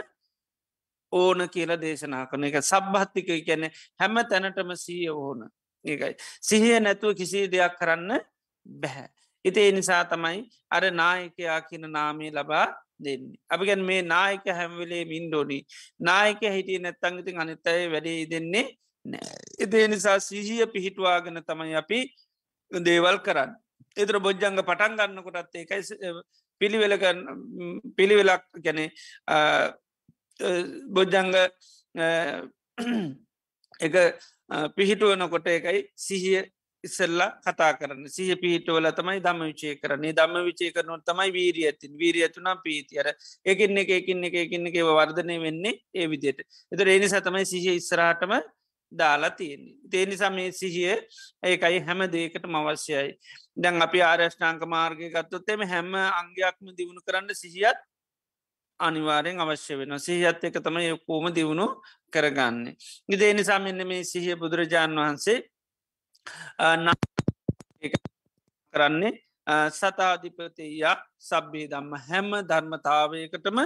ඕන කියල දේශනා කන එක සබ්භත්තික කියැන හැම තැනටම සීය ඕන ඒකයි. සිහිය නැතුව කිසි දෙයක් කරන්න බැහැ. ඉති එනිසා තමයි අර නායකයා කියන නාමේ ලබා දෙන්නේ. අපිගැන් මේ නායක හැම්වෙලේ මින්ඩෝනි නායක හිටිය නැත්තංගතින් අනිත්තය වැඩේ දෙන්නේ නෑ. එදේ නිසා සිහිය පිහිටවාගෙන තමයි අපි දේවල් කරන්න. එතර බොජ්ජංග පටන් ගන්න කොටත් ඒකයි පිළිවෙල පිළිවෙලක් ගැන බොජ්ජංග එක පිහිටුවනකොට එකයි සිහිය ඉස්සල්ලා කතා කරන්න. සිහ පිහිටවල තමයි දම විචය කරන්නේ. දම්ම විචය කරනුව තමයි වීරිය ඇතින් වීරිය ඇතුනා පීතියර එකන්න එක එකන්න එක එකන්න එක වර්ධනය වෙන්නේ ඒ විදියට එතර ඒනිසා තමයි සිහිය ඉස්සරාටම දාලා තියෙන්නේ. තේනිසා මේ සිහිය ඒකයි හැම දේකට මවශ්‍යයයි දැන් අපි ආරෂ්ඨාංක මාර්ගය ගත්තොත් එම හැම අංගයක්ම දියුණු කරන්න සිහියත් අනිවාරයෙන් අවශ්‍ය වෙන සිහියත් එක තම යොකෝම දියුණු කරගන්නේ. ඉදේ නිසා මෙන්න මේ සිහිය බුදුරජාණන් වහන්සේ කරන්නේ සතාධිපතයා සබ්බේ දම්ම හැම ධර්මතාවයකටම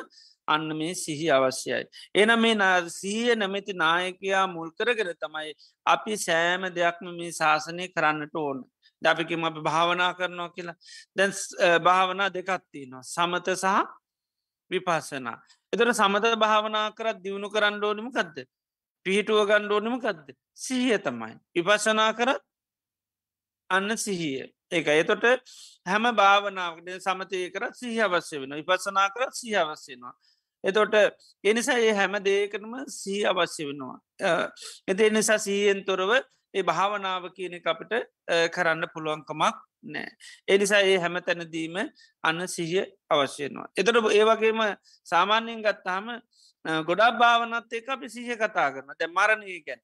අන්න මේ සිහි අවශ්‍යයි. එන මේ සීය නැමැති නායකයා මුල්කරගෙන තමයි අපි සෑම දෙයක්ම මේ ශාසනය කරන්නට ඕන. දපිකිම අපි භාවනා කරනවා කියලා දැන් භාවනා දෙකත්තිනවා. සමත සහ විපස්සනා. එතට සමත භාවනා කරත් දියුණු කරන්න ඕනිම කක්ද. පිහිටුව ගණ්ඩෝනිම කක්ද. සිහිය තමයි. විපශනා කරත් අන්න සිහිය. ඒක එතොට හැම භාවනාවට සමතය කරත් සිහ අවශ්‍ය වෙන විපසනා කරත් සිහ අවශ්‍යනවා. එතොට එනිසා ඒ හැම දේකටම සී අවශ්‍ය වෙනවා. එති නිසා සීයෙන් තොරව ඒ භාවනාව කියන අපිට කරන්න පුළුවන්කමක් නෑ. එනිසා ඒ හැම තැනදීම අන්න සිහිය අවශ්‍යයනවා. එතට ඒවගේම සාමාන්‍යයෙන් ගත්තාම ගොඩා භාවනත් එක අපි සිහ කතා කරන දැ මරණය ගැන්.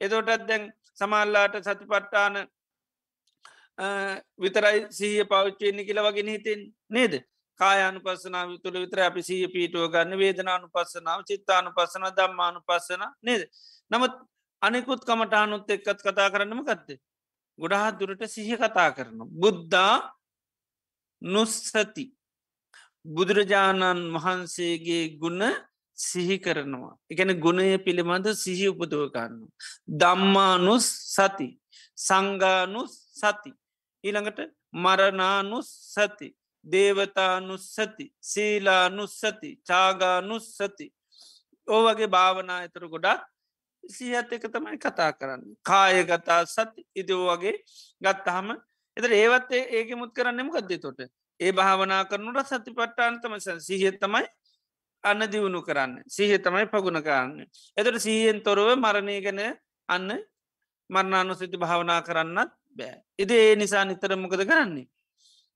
එතෝටත් දැන් සමල්ලාට සතිපට්ටාන විතරයි සීය පෞච්චයන්නේ කියල වගෙන හිතෙන් නේද කායනු පස්සනාව තුළ විතර අපි සීය පීටුව ගන්න. වේදනානු පස්සනාව චිත්තානු පසන දම්මානු පස්සන නේද? නමුත් අනෙකුත් කමටානුත් එක්කත් කතා කරන්නම ගත්ත ගොඩහත් දුරට සිහ කතා කරන බුද්ධා නුස්සති. බුදුරජාණන් වහන්සේගේ ගුණ සිහි කරනවා. එකන ගුණය පිළිබඳ සිහි උපදුව ගන්න දම්මානුස් සති සංගානුස් සති ඊළඟට මරනානුස් සති දේවතානුස්සති සීලානුස්සති චාගානුස්සති ඕ වගේ භාවනා ඇතුර ගොඩක් සිහත් එක තමයි කතා කරන්න. කායගතා සති ඉදෝ වගේ ගත්තහම එතර ඒවත් ඒක මුත් කරන්නෙම කද්දේ තොට ඒ භාවනා කරනුට සති පට්ටාන්තම සිහිය තමයි අන්න දියුණු කරන්න. සිහිය තමයි පගුණ කරන්න. එතට සීහෙන් තොරව මරණය ගැන අන්න මරණානුසිති භාවනා කරන්නත් බෑ. එද ඒ නිසා නිතර මොකද කරන්නේ?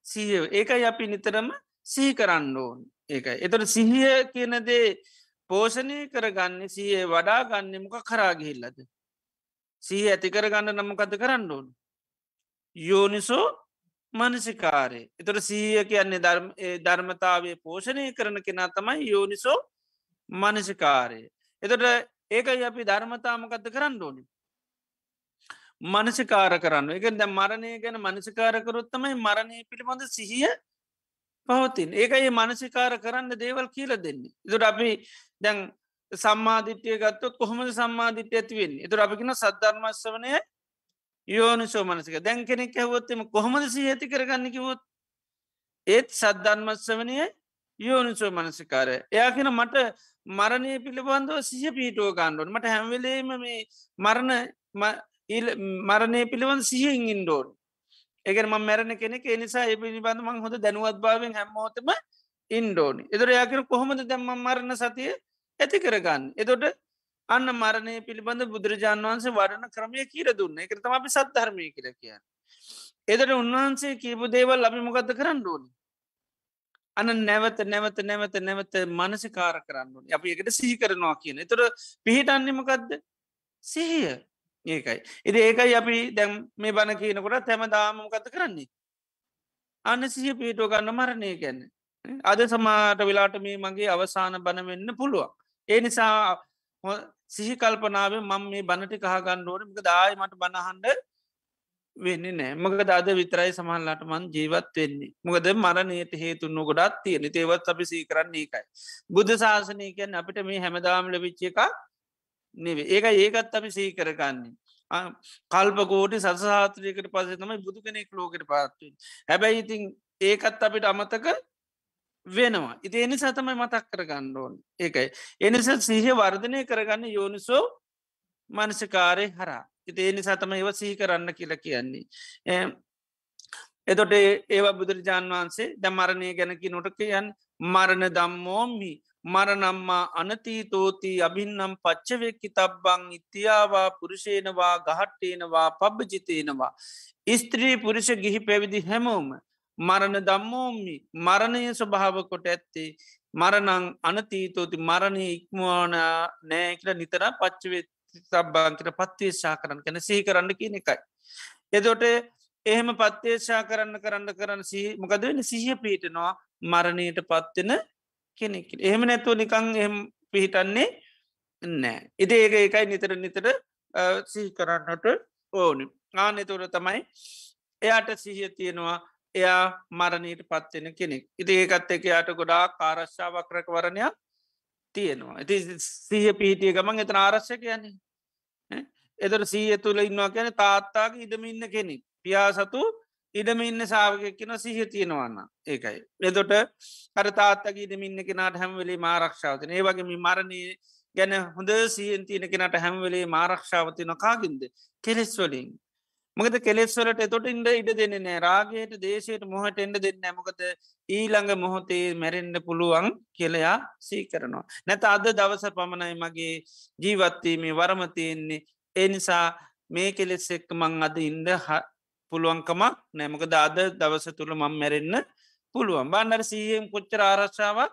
සිහිය ඒකයි අපි නිතරම සිහි කරන්න ඕන්. ඒකයි. එතට සිහිය කියනදේ පෝෂණය කරගන්න සිය වඩා ගන්න මොක කරාගිහිල්ලද සිහ ඇති කරගන්න නමකද කරන්න ඕන්? යෝනිසෝ මනසිකාරය. එතට සීය කියන්නේ ධර්මතාවය පෝෂණය කරන කෙනා තමයි යෝනිසෝ මනසිකාරය. එතට ඒකයි අපි ධර්මතාමකත්ත කරන්න ඕනිි? මනසිකාර කරන්න. එක දැ මරණය ගැන මනසිකාරකරොත්තමයි මරණය පිළිබඳ සිහිය පවතින් ඒකයි මනසිකාර කරන්න දේවල් කියල දෙන්නේ. දුට අපි දැන් සම්මාධිට්‍යය ගත්තොත් කොහොමද සම්මාධිට්‍ය ඇතිවෙන් එතුර අපිකින සද්ධර්මස්ස වනය යෝනිසෝ මනසික. දැන් කෙනෙක් ඇහවොත්තම කොහොමද සි ඇති කරගන්න කිවොත් ඒත් සද්ධර්මස්ස වනය යෝනිසෝ මනසිකාරය. එයා කෙන මට මරණය පිළිබඳව සිහ පීටුව ගණ්ඩුවන් මට හැම්වෙලේම මේ මරණ මරණය පිළිබඳ සිහින් ඉන්ඩෝන් ඒකන ම මැරණ කෙනෙක් නිසා ඒ පිළිබඳ මං හොඳ දැනුවත් භාවෙන් හැමෝතම ඉන්ඩෝනි එදර යාකර කොහොමද දැම්ම මරණ සතිය ඇති කරගන්න? එතොට අන්න මරණය පිළිබඳ බුදුරජාන් වන්සේ වඩන ක්‍රමය කියර දුන්න. එකතම අපි සත්ධර්මය කියර කියන්න. එදට උන්වහන්සේ කීපු දේවල් අපි මොකද කරන්න ඕනි? අන නැවත නැවත නැවත නැවත මනසිකාර කරන්න අපි එකට සිහි කරනවා කියන. තුර පිහිටන්නමකක්ද සිහිය. ඒකයි. එති ඒකයි අපි දැම් මේ බණ කියනකොට තැමදාමකත කරන්නේ? අන්න සිහ පිහිටුව ගන්න මරණය ගැන්න අද සමාට වෙලාට මේ මගේ අවසාන බණ වෙන්න පුළුවන්. ඒ නිසා සිහි කල්පනාව මං මේ බණටි කහගන්නඩෝන මක දායි මට බණහන්ඩ වෙන්නේ නෑ. මක අද විතරයි සමහල්ලාට මන් ජීවත් වෙන්නේ. මොකද මරණයට හේතුන්න ගොඩත් තියෙන ඒවත් අපි සී කරන්නේ එකයි බුද්ධ ශාසනයකැන් අපිට මේ හැමදාම ලවිච්ච එක නෙවේ ඒක ඒකත් අපි සී කරගන්නේ. කල්පකෝටි සසාත්‍රයකට පසේ තමයි බුදු කෙනෙක් ලෝකට පාත්වෙන් හැබැයි ඉතින් ඒකත් අපිට අමතක වෙනවා. ඉති එනි සතමයි මතක් කරගන්න ඕන්. ඒකයි. එනිස සිහ වර්ධනය කරගන්න යෝනිසෝ මනසිකාරය හරා ඉති එනි සතම ඒව සිහි කරන්න කියල කියන්නේ. එතොට ඒවා බුදුරජාන් වහන්සේ ද මරණය ගැනකි නොට කියන් මරණ දම්මෝම්හි මරනම්මා අනතීතෝති අභින්නම් පච්චවෙක්කි තබ්බං ඉතියාවා පුරුෂේනවා ගහට්ටේනවා පබ්ජිතේනවා. ස්ත්‍රී පුරුෂ ගිහි පැවිදි හැමෝම මරණ දම්මෝම්මි මරණය ස්වභාව කොට ඇත්තේ මරනං අනතීතෝති මරණය ඉක්මවාන නෑකල නිතර පච්චවෙත් සබ්බාන්කට පත්වේශා කරන්න කැන සිහි කරන්න කියන එකයි. එදොට එහෙම පත්්‍යේශා කරන්න කරන්න කරන්න සිහි මොකද වෙන සිහිය පීටනවා මරණයට පත්වෙන කෙනෙක්. එහෙම නැතුව නිකං එහම පිහිටන්නේ නෑ ඉති ඒක ඒකයි නිතර නිතර සිහි කරන්නට ඕනි. ආනෙතුර තමයි එයාට සිහිය තියෙනවා එයා මරණීට පත්වෙන කෙනෙක්. ඉති ඒකත් එක යායට ගොඩා කාරශ්ාවක්‍රක වරණයක් තියෙනවා. ඇති සීහ පිහිටිය ගමන් එතන ආරශ්‍ය කියන්නේ. එදර සීය තුළ ඉන්නවා කියන තාත්තාගේ ඉඩමින්න කෙනෙක්. පියා සතු ඉඩම ඉන්න සාාවකයක් කියෙන සිහ තියෙනවන්න ඒකයි. එදොට අර තාත්තගේ ඉඩමින්න කෙනට හැමවෙලේ මාරක්ෂාවතන ඒ වගේ මරණය ගැන හොඳ සියෙන් තියෙන කෙනට හැමවෙලේ මාරක්ෂාවතින කාගින්ද කෙලෙස් වලින්. මොකද කෙලෙස්වලට එතොට ඉන්ඩ ඉඩ දෙන්න නෑ රාගයට දේශයට මොහට එන්ඩ දෙන්න ඇමකද ඊළඟ මොහොතේ මැරෙන්ඩ පුළුවන් කෙලයා සී කරනවා. නැත අද දවස පමණයි මගේ ජීවත්වීමේ වරමතියෙන්නේ එනිසා මේ කෙලෙස් එක්ක මං අද ඉන්ඩ පුළුවන්කමක් නෑමක දාද දවස තුළ මං මැරෙන්න්න පුළුවන්. බන්නර සීහෙම් කොච්චර ආරශ්ාවක්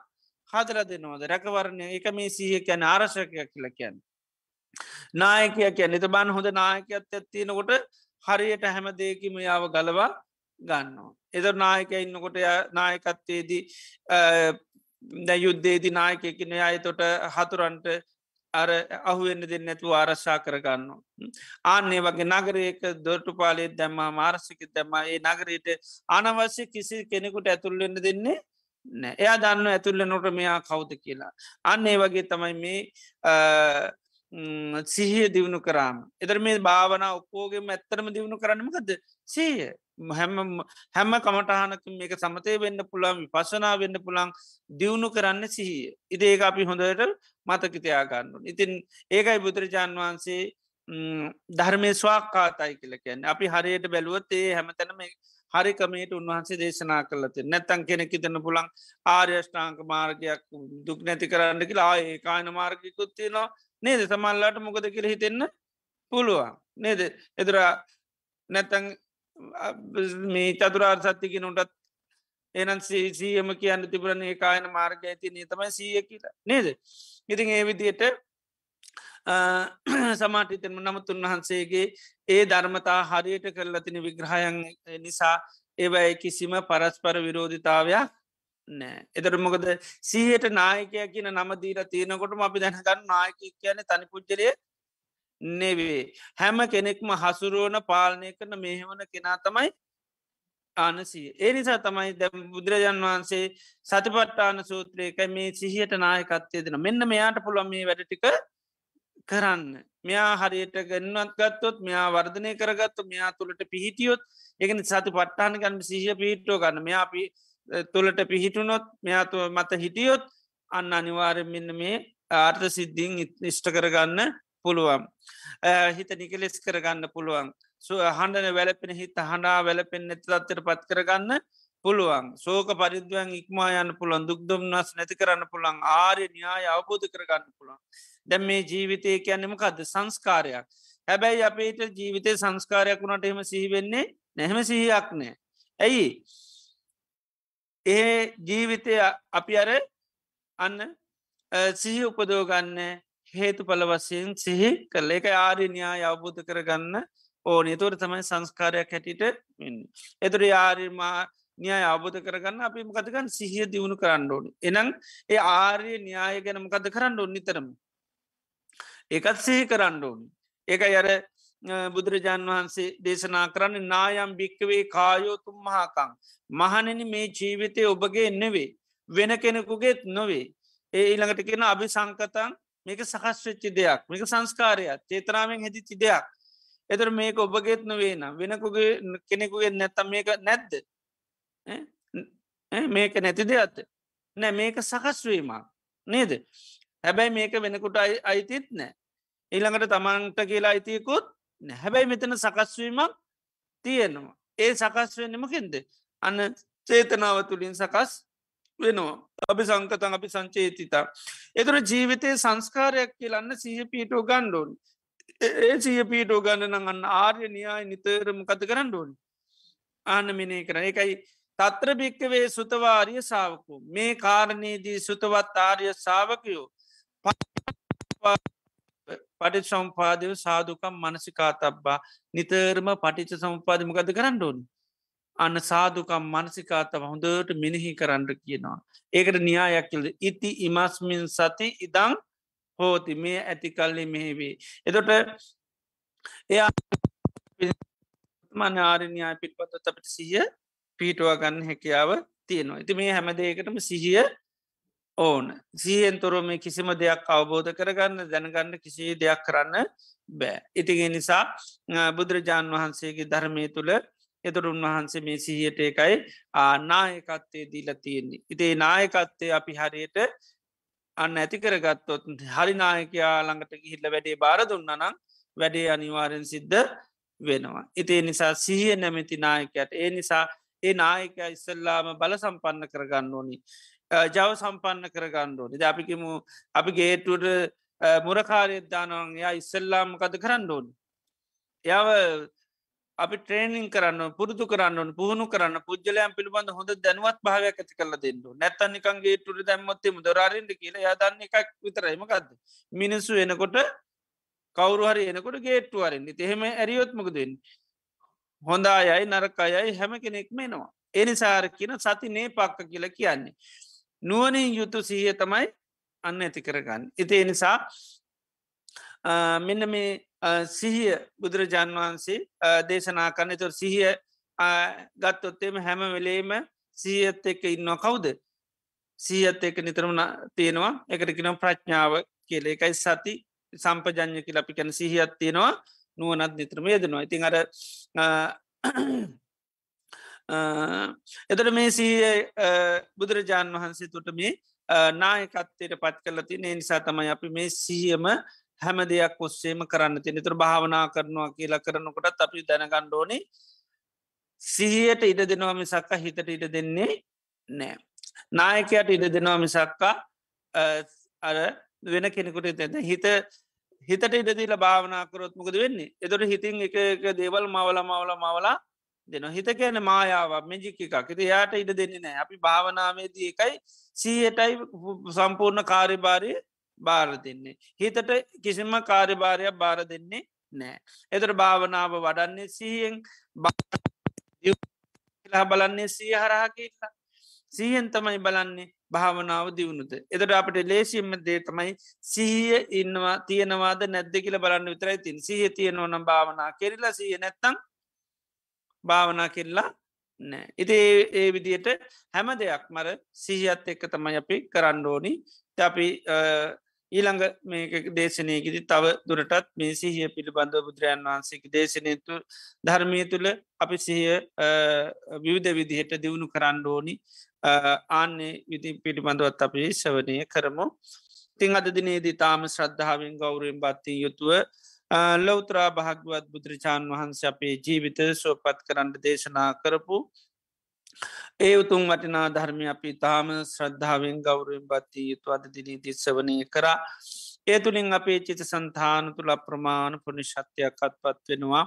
හදර දෙනවාද? රැකවරණය. එක මේ සීහ කියැන ආරශකයක් කියල කියන්න. නායකය කියන්න. එත බන් හොඳ නායකයත් ඇත්තිනකොට හරියට හැම දෙයකිම යාව ගලවා ගන්නවා. එද නායක ඉන්නකොට නායකත්තේදී යුද්ධේදි නායකයකින අයතොට හතුරන්ට අර අහුවෙන්න්න දෙන්න නැතුව ආරශ්ා කරගන්න. ආන්නේ වගේ නගරයක දොටු පාලෙත් දැම්ම මාරසික දැම්ම ඒ නගරයට අනවශ්‍ය කිසි කෙනෙකුට ඇතුල්ලෙන්න දෙන්නේ නෑ එයා දන්න ඇතුල්ල නොට මෙයා කවුද කියලා. අන්න ඒ වගේ තමයි මේ සිහිය දියුණු කරාම. එදර මේ භාවන ඔක්කෝගේ ඇත්තරම දියුණු කරන්නමකද සීය හැම හැම කමටහනක මේක සමතය වෙන්න පුළන් පශනා වෙන්න පුළන් දියුණු කරන්න සිහිය. ඉදඒ අපි හොඳට මතකිතයාගන්න. ඉතින් ඒකයි බුදුරජාන් වහන්සේ ධර්මය ස්වාකාතයි කියල කියන්න. අපි හරියට බැලුවත් ඒ හැමතැනම හරිකමේට උන්වහන්සේ දේශනා කරලති නැත්තන් කෙනෙකි තන්න පුළන් ආර්යෂ්ඨාංක මාර්ගයක් දුක් නැති කරන්න කියලා ආය කායන මාර්ගිකුත්තියනවා නේද? සමල්ලාට මොකද කියල හිතෙන්න පුළුවන්. නේද? එදර නැත්තං මේ චතුරාර් සත්තිකි නොටත් එනන් සීසියම කියන්න තිබරණ ඒ කායන මාර්ග ඇති නී තමයි සීය කියලා. නේද? ඉතින් ඒ විදියට සමාටිතම නමුත් උන්වහන්සේගේ ඒ ධර්මතා හරියට කරලතින විග්‍රහයන් නිසා ඒවයි කිසිම පරස්පර විරෝධිතාවයක් නෑ. එතර මොකද සීහයට නායකය කියන නමදීර තියෙනකොටම අපි දැනගන්න නායක කියන තනි පුද්ජලය නෙවේ. හැම කෙනෙක්ම හසුරුවන පාලනය කරන මෙහෙවන කෙනා තමයි ආනසී ඒ නිසා තමයි දැ බුදුරජාන් වහන්සේ සතිපට්ටාන සූත්‍රයකයි මේ සිහියට නායකත්වය දෙන. මෙන්න මෙයාට පුළොම මේ වැඩටික කරන්න. මෙයා හරියට ගන්නවත් ගත්තොත් මෙයා වර්ධනය කරගත්තු මෙයා තුළට පිහිටියොත් එකන සති පට්ටාන ගන්න සිහිය පිහිටෝ ගන්න. මෙයා අපි තුළට පිහිටුනොත් මෙයාතුව මත හිටියොත් අන්න අනිවාරෙන් මෙන්න මේ ආර්ථ සිද්ධීන් ඉෂ්ට කරගන්න පුළුවන්. හිත නිකලෙස් කරගන්න පුළුවන්. හඬන වැලපෙන හිත හඬා වැලපෙන් නැතිතත්තර පත් කරගන්න පුළුවන්. සෝක පරිද්වයන් ඉක්මා යන්න පුළන් දුක්දුම්න්නස් නැති කරන්න පුළන් ආරය න්‍යාය අවබෝධ කරගන්න පුළුවන්. දැම් මේ ජීවිතය කියන්නෙමකක්ද සංස්කාරයක්. හැබැයි අපේට ජීවිතය සංස්කාරයක් වුණට එම සිහිවෙන්නේ නැහෙම සිහියක් නෑ. ඇයි? ඒ ජීවිතය අපි අර අන්න සිහි උපදෝගන්න හේතු පල වසයෙන් සිහි කල්ල එක ආරණයා අවබෝධ කරගන්න ඕන. තුර තමයි සංස්කාරයක් හැටිට එතුර යාරමා න්‍යාය අවබෝධ කරගන්න අපි මකතකන් සිහිය දියුණු කරන්න ඕන. එනම් ඒ ආර්ය න්‍යාය ගැන මකද කරන්න ඕන්න නිතරම? ඒකත් සිහි කරන්න ඕනි. ඒක අර බුදුරජාන් වහන්සේ දේශනා කරන්න නායම් භික්කවේ කායෝතුම් මහාකං. මහනනි මේ ජීවිතය ඔබගේ නෙවේ. වෙන කෙනෙකුගේත් නොවේ. ඒ ඊළඟට කියෙන අභි සංකතන් මේක සකස් වෙච්චි දෙයක්. මේක සංස්කාරයක්. චේතරාවෙන් හැදිචි දෙයක්. එතර මේක ඔබගේත් නොවේ නම් වෙනකුගේ කෙනෙකුගේ නැත්තම් මේක නැද්ද? මේක නැති දෙයක්ත් නෑ මේක සකස්වීමක් නේද? හැබැයි මේක වෙනකුට අයිතිත් නෑ. ඊළඟට තමන්ට කියලා අයිතියකුත් හැබැයි මෙතන සකස්වීමක් තියෙනවා. ඒ සකස් වෙන්නමකින්ද අන්න චේතනාව තුළින් සකස් වෙනවා. අපි සංකතන් අපි සංචේතිතා. එතුර ජීවිතය සංස්කාරයක් කියලන්න සහ පීටෝ ගණ්ඩෝන් ඒ සිය පීටෝ ගණන අන්න ආර්ය නියාය නිතරම කත කරන්න ඕන්. ආන මිනේ කරන එකයි තත්‍ර භික්කවේ සුතවාරිය සාාවකු මේ කාරණයේදී සුතවත් ආර්ය සාාවකයෝ පටි සම්පාදව සාධකම් මනසිකා තබ්බා නිතරම පටිච සම්පාධමකද කරන්න ඕන්? අන්න සාධකම් මනසිකාතම හොඳට මිනිහි කරන්න කියනවා. ඒකට න්‍යායක්කිල්ද ඉති ඉමස්මින් සති ඉදං හෝති මේ ඇති කල්ලි මෙහිවේ. එතොට එයා මනාරණයා පිටපත් අපට සිහිය පීටවා ගන්න හැකියාව තියෙනවා. ඉති මේ හැමදේකටම සිහිය ඕන සීයෙන් තොරම කිසිම දෙයක් අවබෝධ කරගන්න දැනගන්න කිසි දෙයක් කරන්න බෑ. ඉතිගේ නිසා බුදුරජාණන් වහන්සේගේ ධර්මය තුළ එතුරුන් වහන්සේ මේ සිහියට එකයි ආනායකත්තේ දීල තියෙන්නේ. ඉතේ නායකත්තේ අපි හරියට අන්න ඇති කරගත්තොත් හරි නායකයා ළඟට ගිහිල්ල වැඩේ බාර දුන්නනම් වැඩේ අනිවාරෙන් සිද්ධ වෙනවා. ඉතිේ නිසා සිහිය නැමැති නායකයට ඒ නිසා ඒ නායකයා ඉස්සල්ලාම බල සම්පන්න කරගන්න ඕනි. ජව සම්පන්න කරගන්න ඕනි ද අපිකිමු අපි ගේටුවට මුරකාරයද්දානවන් යා ඉස්සල්ලාමකද කරන්න ඕනි. යව අපි ට්‍රේනිින් කරන්න පුරුදු කරන්න පුහුණු කරන්න පුද්ලයන් පිළිබඳ හොඳ දැනුවත් භාවයක් ඇති කල දෙන්න නැත්තනිකන්ගේ තුර දැම්මොත්තේ මුදරාරෙන්ට කියලා යාදන්න එකක් විතරයිමකක්ද මිනිස්සු එනකොට කවරු හරි එනකොට ගේට්ටුවරෙන්න්නේ එහෙම ඇරියොත්මකදෙන් හොඳ අයයි නරක අයයි හැම කෙනෙක් මේනවා එනිසාර කියන සති නේ පක්ක කියලා කියන්නේ. නුවනින් යුතු සීය තමයි අන්න ඇති කරගන්න. ඉති නිසා මෙන්න මේ සිහිය බුදුරජාන් වහන්සේ දේශනා කරන්න තුර සිහිය ගත්තොත්තේම හැම වෙලේම සීහත් එක්ක ඉන්නවා කවුද? සීහත් එක නිතරම තියෙනවා. එකටකිනම් ප්‍රඥාව කියල. එකයි සති සම්පජඥ කියල අපි කැන සිහිත් තියෙනවා නුවනත් නිතරම යදනවා. ඉතින් අර එතට මේ සීය බුදුරජාණන් වහන්සේ තුට මේ නායකත්තයට පත් කල තින නිසා තමයි අපි මේ සිහියම හැම දෙයක් ඔස්සේම කරන්න ති නිතුර භාවනා කරනවා කියලා කරනකොටත් අපි දැනගණ්ඩෝනේ සිහියට ඉඩ දෙනවා මිසක්ක හිතට ඉඩ දෙන්නේ නෑ. නායකයට ඉඩ දෙනවා මිසක්කා අර වෙන කෙනෙකුට එතද හිත හිතට ඉඩදීල භාවනාකරොත්මකද වෙන්නේ? එතොට හිතින් එක දේවල් මවල මවල මවලා දෙන හිත කියන මායාව මෙජික එකක්. ති යායට ඉඩ දෙන්නේ නෑ. අපි භාවනාවේදී එකයි සීයටයි සම්පූර්ණ කාර්යභාරය බාර දෙන්නේ. හිතට කිසිම කාර්යභාරයක් බාර දෙන්නේ නෑ. එතර භාවනාව වඩන්නේ සිහියෙන් බලන්නේ සිය හරහා කියලා. සීහෙන් තමයි බලන්නේ භාවනාව දියුණුද. එතට අපට ලේසිම්ම දේ තමයි සීය ඉන්නවා තියෙනවාද නැද්ද කියල බලන්න විතරයි තින් සහ තියෙනවනම් භාවනා කෙරලා සිය නැත්තං භාවනා කෙල්ලා නෑ. ඉති ඒ විදියට හැම දෙයක් මර සිහියත් එක්ක තමයි අපි කරන්න ඕනි අපි ඊළඟ මේක දේශනයකිති තව දුරටත් මේ සිහිය පිළිබඳ බුදුරජාන් වහන්සේක දේශනයතු ධර්මය තුළ අපි සිහිය විවිධ විදිහට දියුණු කරන්න ඕනි ආන්නේ විදි පිළිබඳවත් අපි ශවනය කරමු. තිං අද දිනේදී තාම ශ්‍රද්ධාවෙන් ගෞරයෙන් බත්තිය යුතුව ලෞතරා භාග්‍යවත් බුදුරජාණන් වහන්ස අපේ ජීවිත සෝපත් කරන්න දේශනා කරපු ඒ උතුන් වටිනා ධර්මය අපි තාම ශ්‍රද්ධාවෙන් ගෞරුවෙන් බත්ති යුතු අද දිනී දිස්සවනය කරා. ඒ තුළින් අපේ චිත සන්තාන තුළ අප්‍රමාණ පුනිශත්‍යයක් අත්පත් වෙනවා.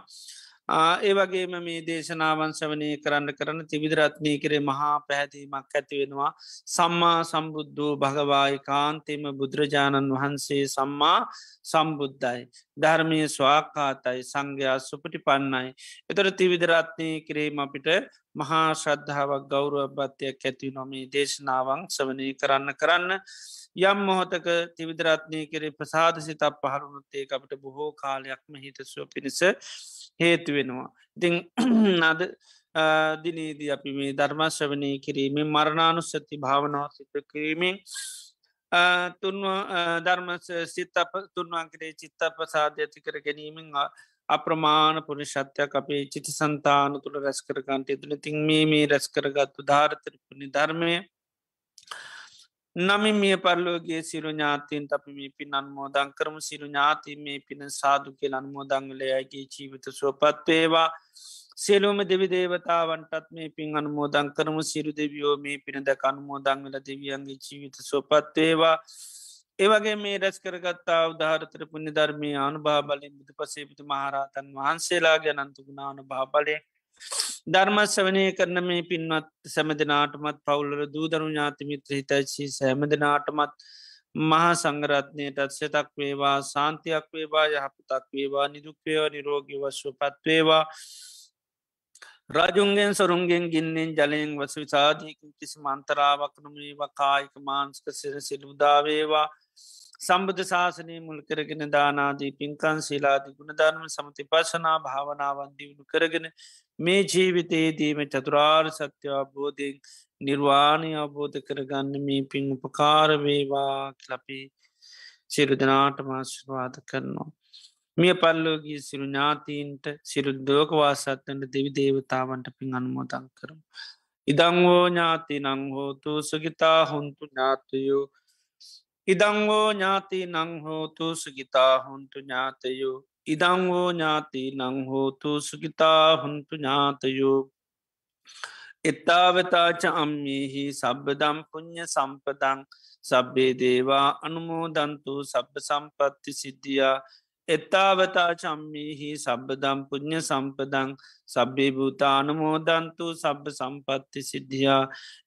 ඒ වගේම මේ දේශනාවන් සවනය කරන්න කරන්න තිවිදරත්නය කරේ මහා පැහැදීමක් ඇතිවෙනවා සම්මා සම්බුද්ධූ භගවායි කාන්තෙම බුදුරජාණන් වහන්සේ සම්මා සම්බුද්ධයි. ධර්මය ස්වාකාතයි සංඝයා සුපටි පන්නයි එතොර තිවිදරත්නය කිරීම අපිට මහා ශ්‍රද්ධාවක් ගෞරුවබත්වයක් ඇති නොමේ දේශනාවන් සවනය කරන්න කරන්න. යම් මොහොතක තිවිදරත්නය කරේ ප්‍රසාද සිතක් පහරුණුත්තේ අපට බොහෝ කාලයක්ම හිතසුව පිණිස හේතු වෙනවා. ඉතිං අද දිනේදී අපි මේ ධර්මශ්‍රවනය කිරීමේ මරණානු සති භාවනාව සිත කිරීමෙන් ධර්ම සිත තුන්වන්කරේ චිත්ත ප්‍රසාධ ඇති කර ගැනීමෙන් අප්‍රමාණ පුනිශත්‍යයක් අපේ චිත සන්තාන තුළ රැස් කරගන්ට තුළ තින් මේ මේ රැස් කරගත්තු ධාරතරපුනි ධර්මය නමින් මිය පරලෝගේ සිරු ඥාතීන් අපි මේ පින් අන්මෝදං කරම. සිරු ඥාති මේ පින සාදු කෙල් අන්මෝදංගලයගේ ජීවිත සුවපත්වේවා සෙලෝම දෙවි දේවතාවන්ටත් මේ පින් අනුමෝදං කරම. සිරු දෙවියෝ මේ පින දැක අනුමෝදංගල දෙවියන්ගේ ජීවිත සුවපත්වේවා ඒවගේ මේ රැස් කරගත්තා උදාහරතර පුුණි ධර්මය අනු භාබලින් බුදු පසේපිතු මහරහතන් වහන්සේලාගේ අනන්තුගුණානු භාබලය ධර්මස්වනය කරන මේ පින්වත් සැමදිනාටමත් පවුලර දූදරු ඥාතිමිත්‍ර හිතයිචි සැමදිනාටමත් මහා සංගරත්නයටත් සෙතක් වේවා සාන්තියක් වේවා යහපතක් වේවා නිදුක්වේවා නිරෝගී වශ්ව පත්වේවා රාජුන්ගෙන් සොරුන්ගෙන් ගින්නෙන් ජලයෙන් වස විසාධීකින් කිසි මන්තරාවක් නොමේවා කායික මාන්ස්ක සිර සිලුදාවේවා සම්බුධ ශාසනය මුල් කරගෙන දානාදී පින්කන් ශීලාදී ගුණධර්ම සමති පශනා භාවනාවන් දියුණු කරගෙන මේ ජීවිතයේදීම චතුරාර් සත්‍යවබෝධයෙන් නිර්වාණය අවබෝධ කරගන්න මේ පින් උපකාරවේවා ලපි සිරුදනාට මාශවාද කරනවා. මිය පල්ලෝගේ සිරු ඥාතීන්ට සිරු දෝකවාසත්තන්ට දෙවි දේවතාවන්ට පින් අනුමෝදං කරම. ඉදංවෝ ඥාති නංහෝතු සුගිතා හොන්තු ඥාතයෝ ඉදංවෝ ඥාති නංහෝතු සුගිතා හොන්තු ඥාතයෝ ඉදංවෝ ඥාති නංහෝතු සුගිතා හොන්තු ඥාතයෝ එත්තාවතාච අම්මිහි සබ්බදම් පුුණ්්‍ය සම්පදං සබ්බේ දේවා අනුමෝදන්තු සබ්බ සම්පත්ති සිද්ධියා එත්තාවතා චම්මිහි සබ්බදම් පුුණ්්‍ය සම්පදං සබ්බේ භූතානමෝදන්තු සබ්බ සම්පත්ති සිද්ධියා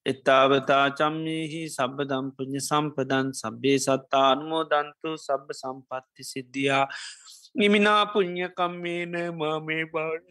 එත්තාවතා චම්මිහි සබ්බදම් පුුණ්්‍ය සම්පදන් සබ්බේ සත්තා අනුමෝදන්තු සබ්බ සම්පත්ති සිද්ධියා නිමිනා පුුණ්්‍යකම්මේන මා මේ බාඩ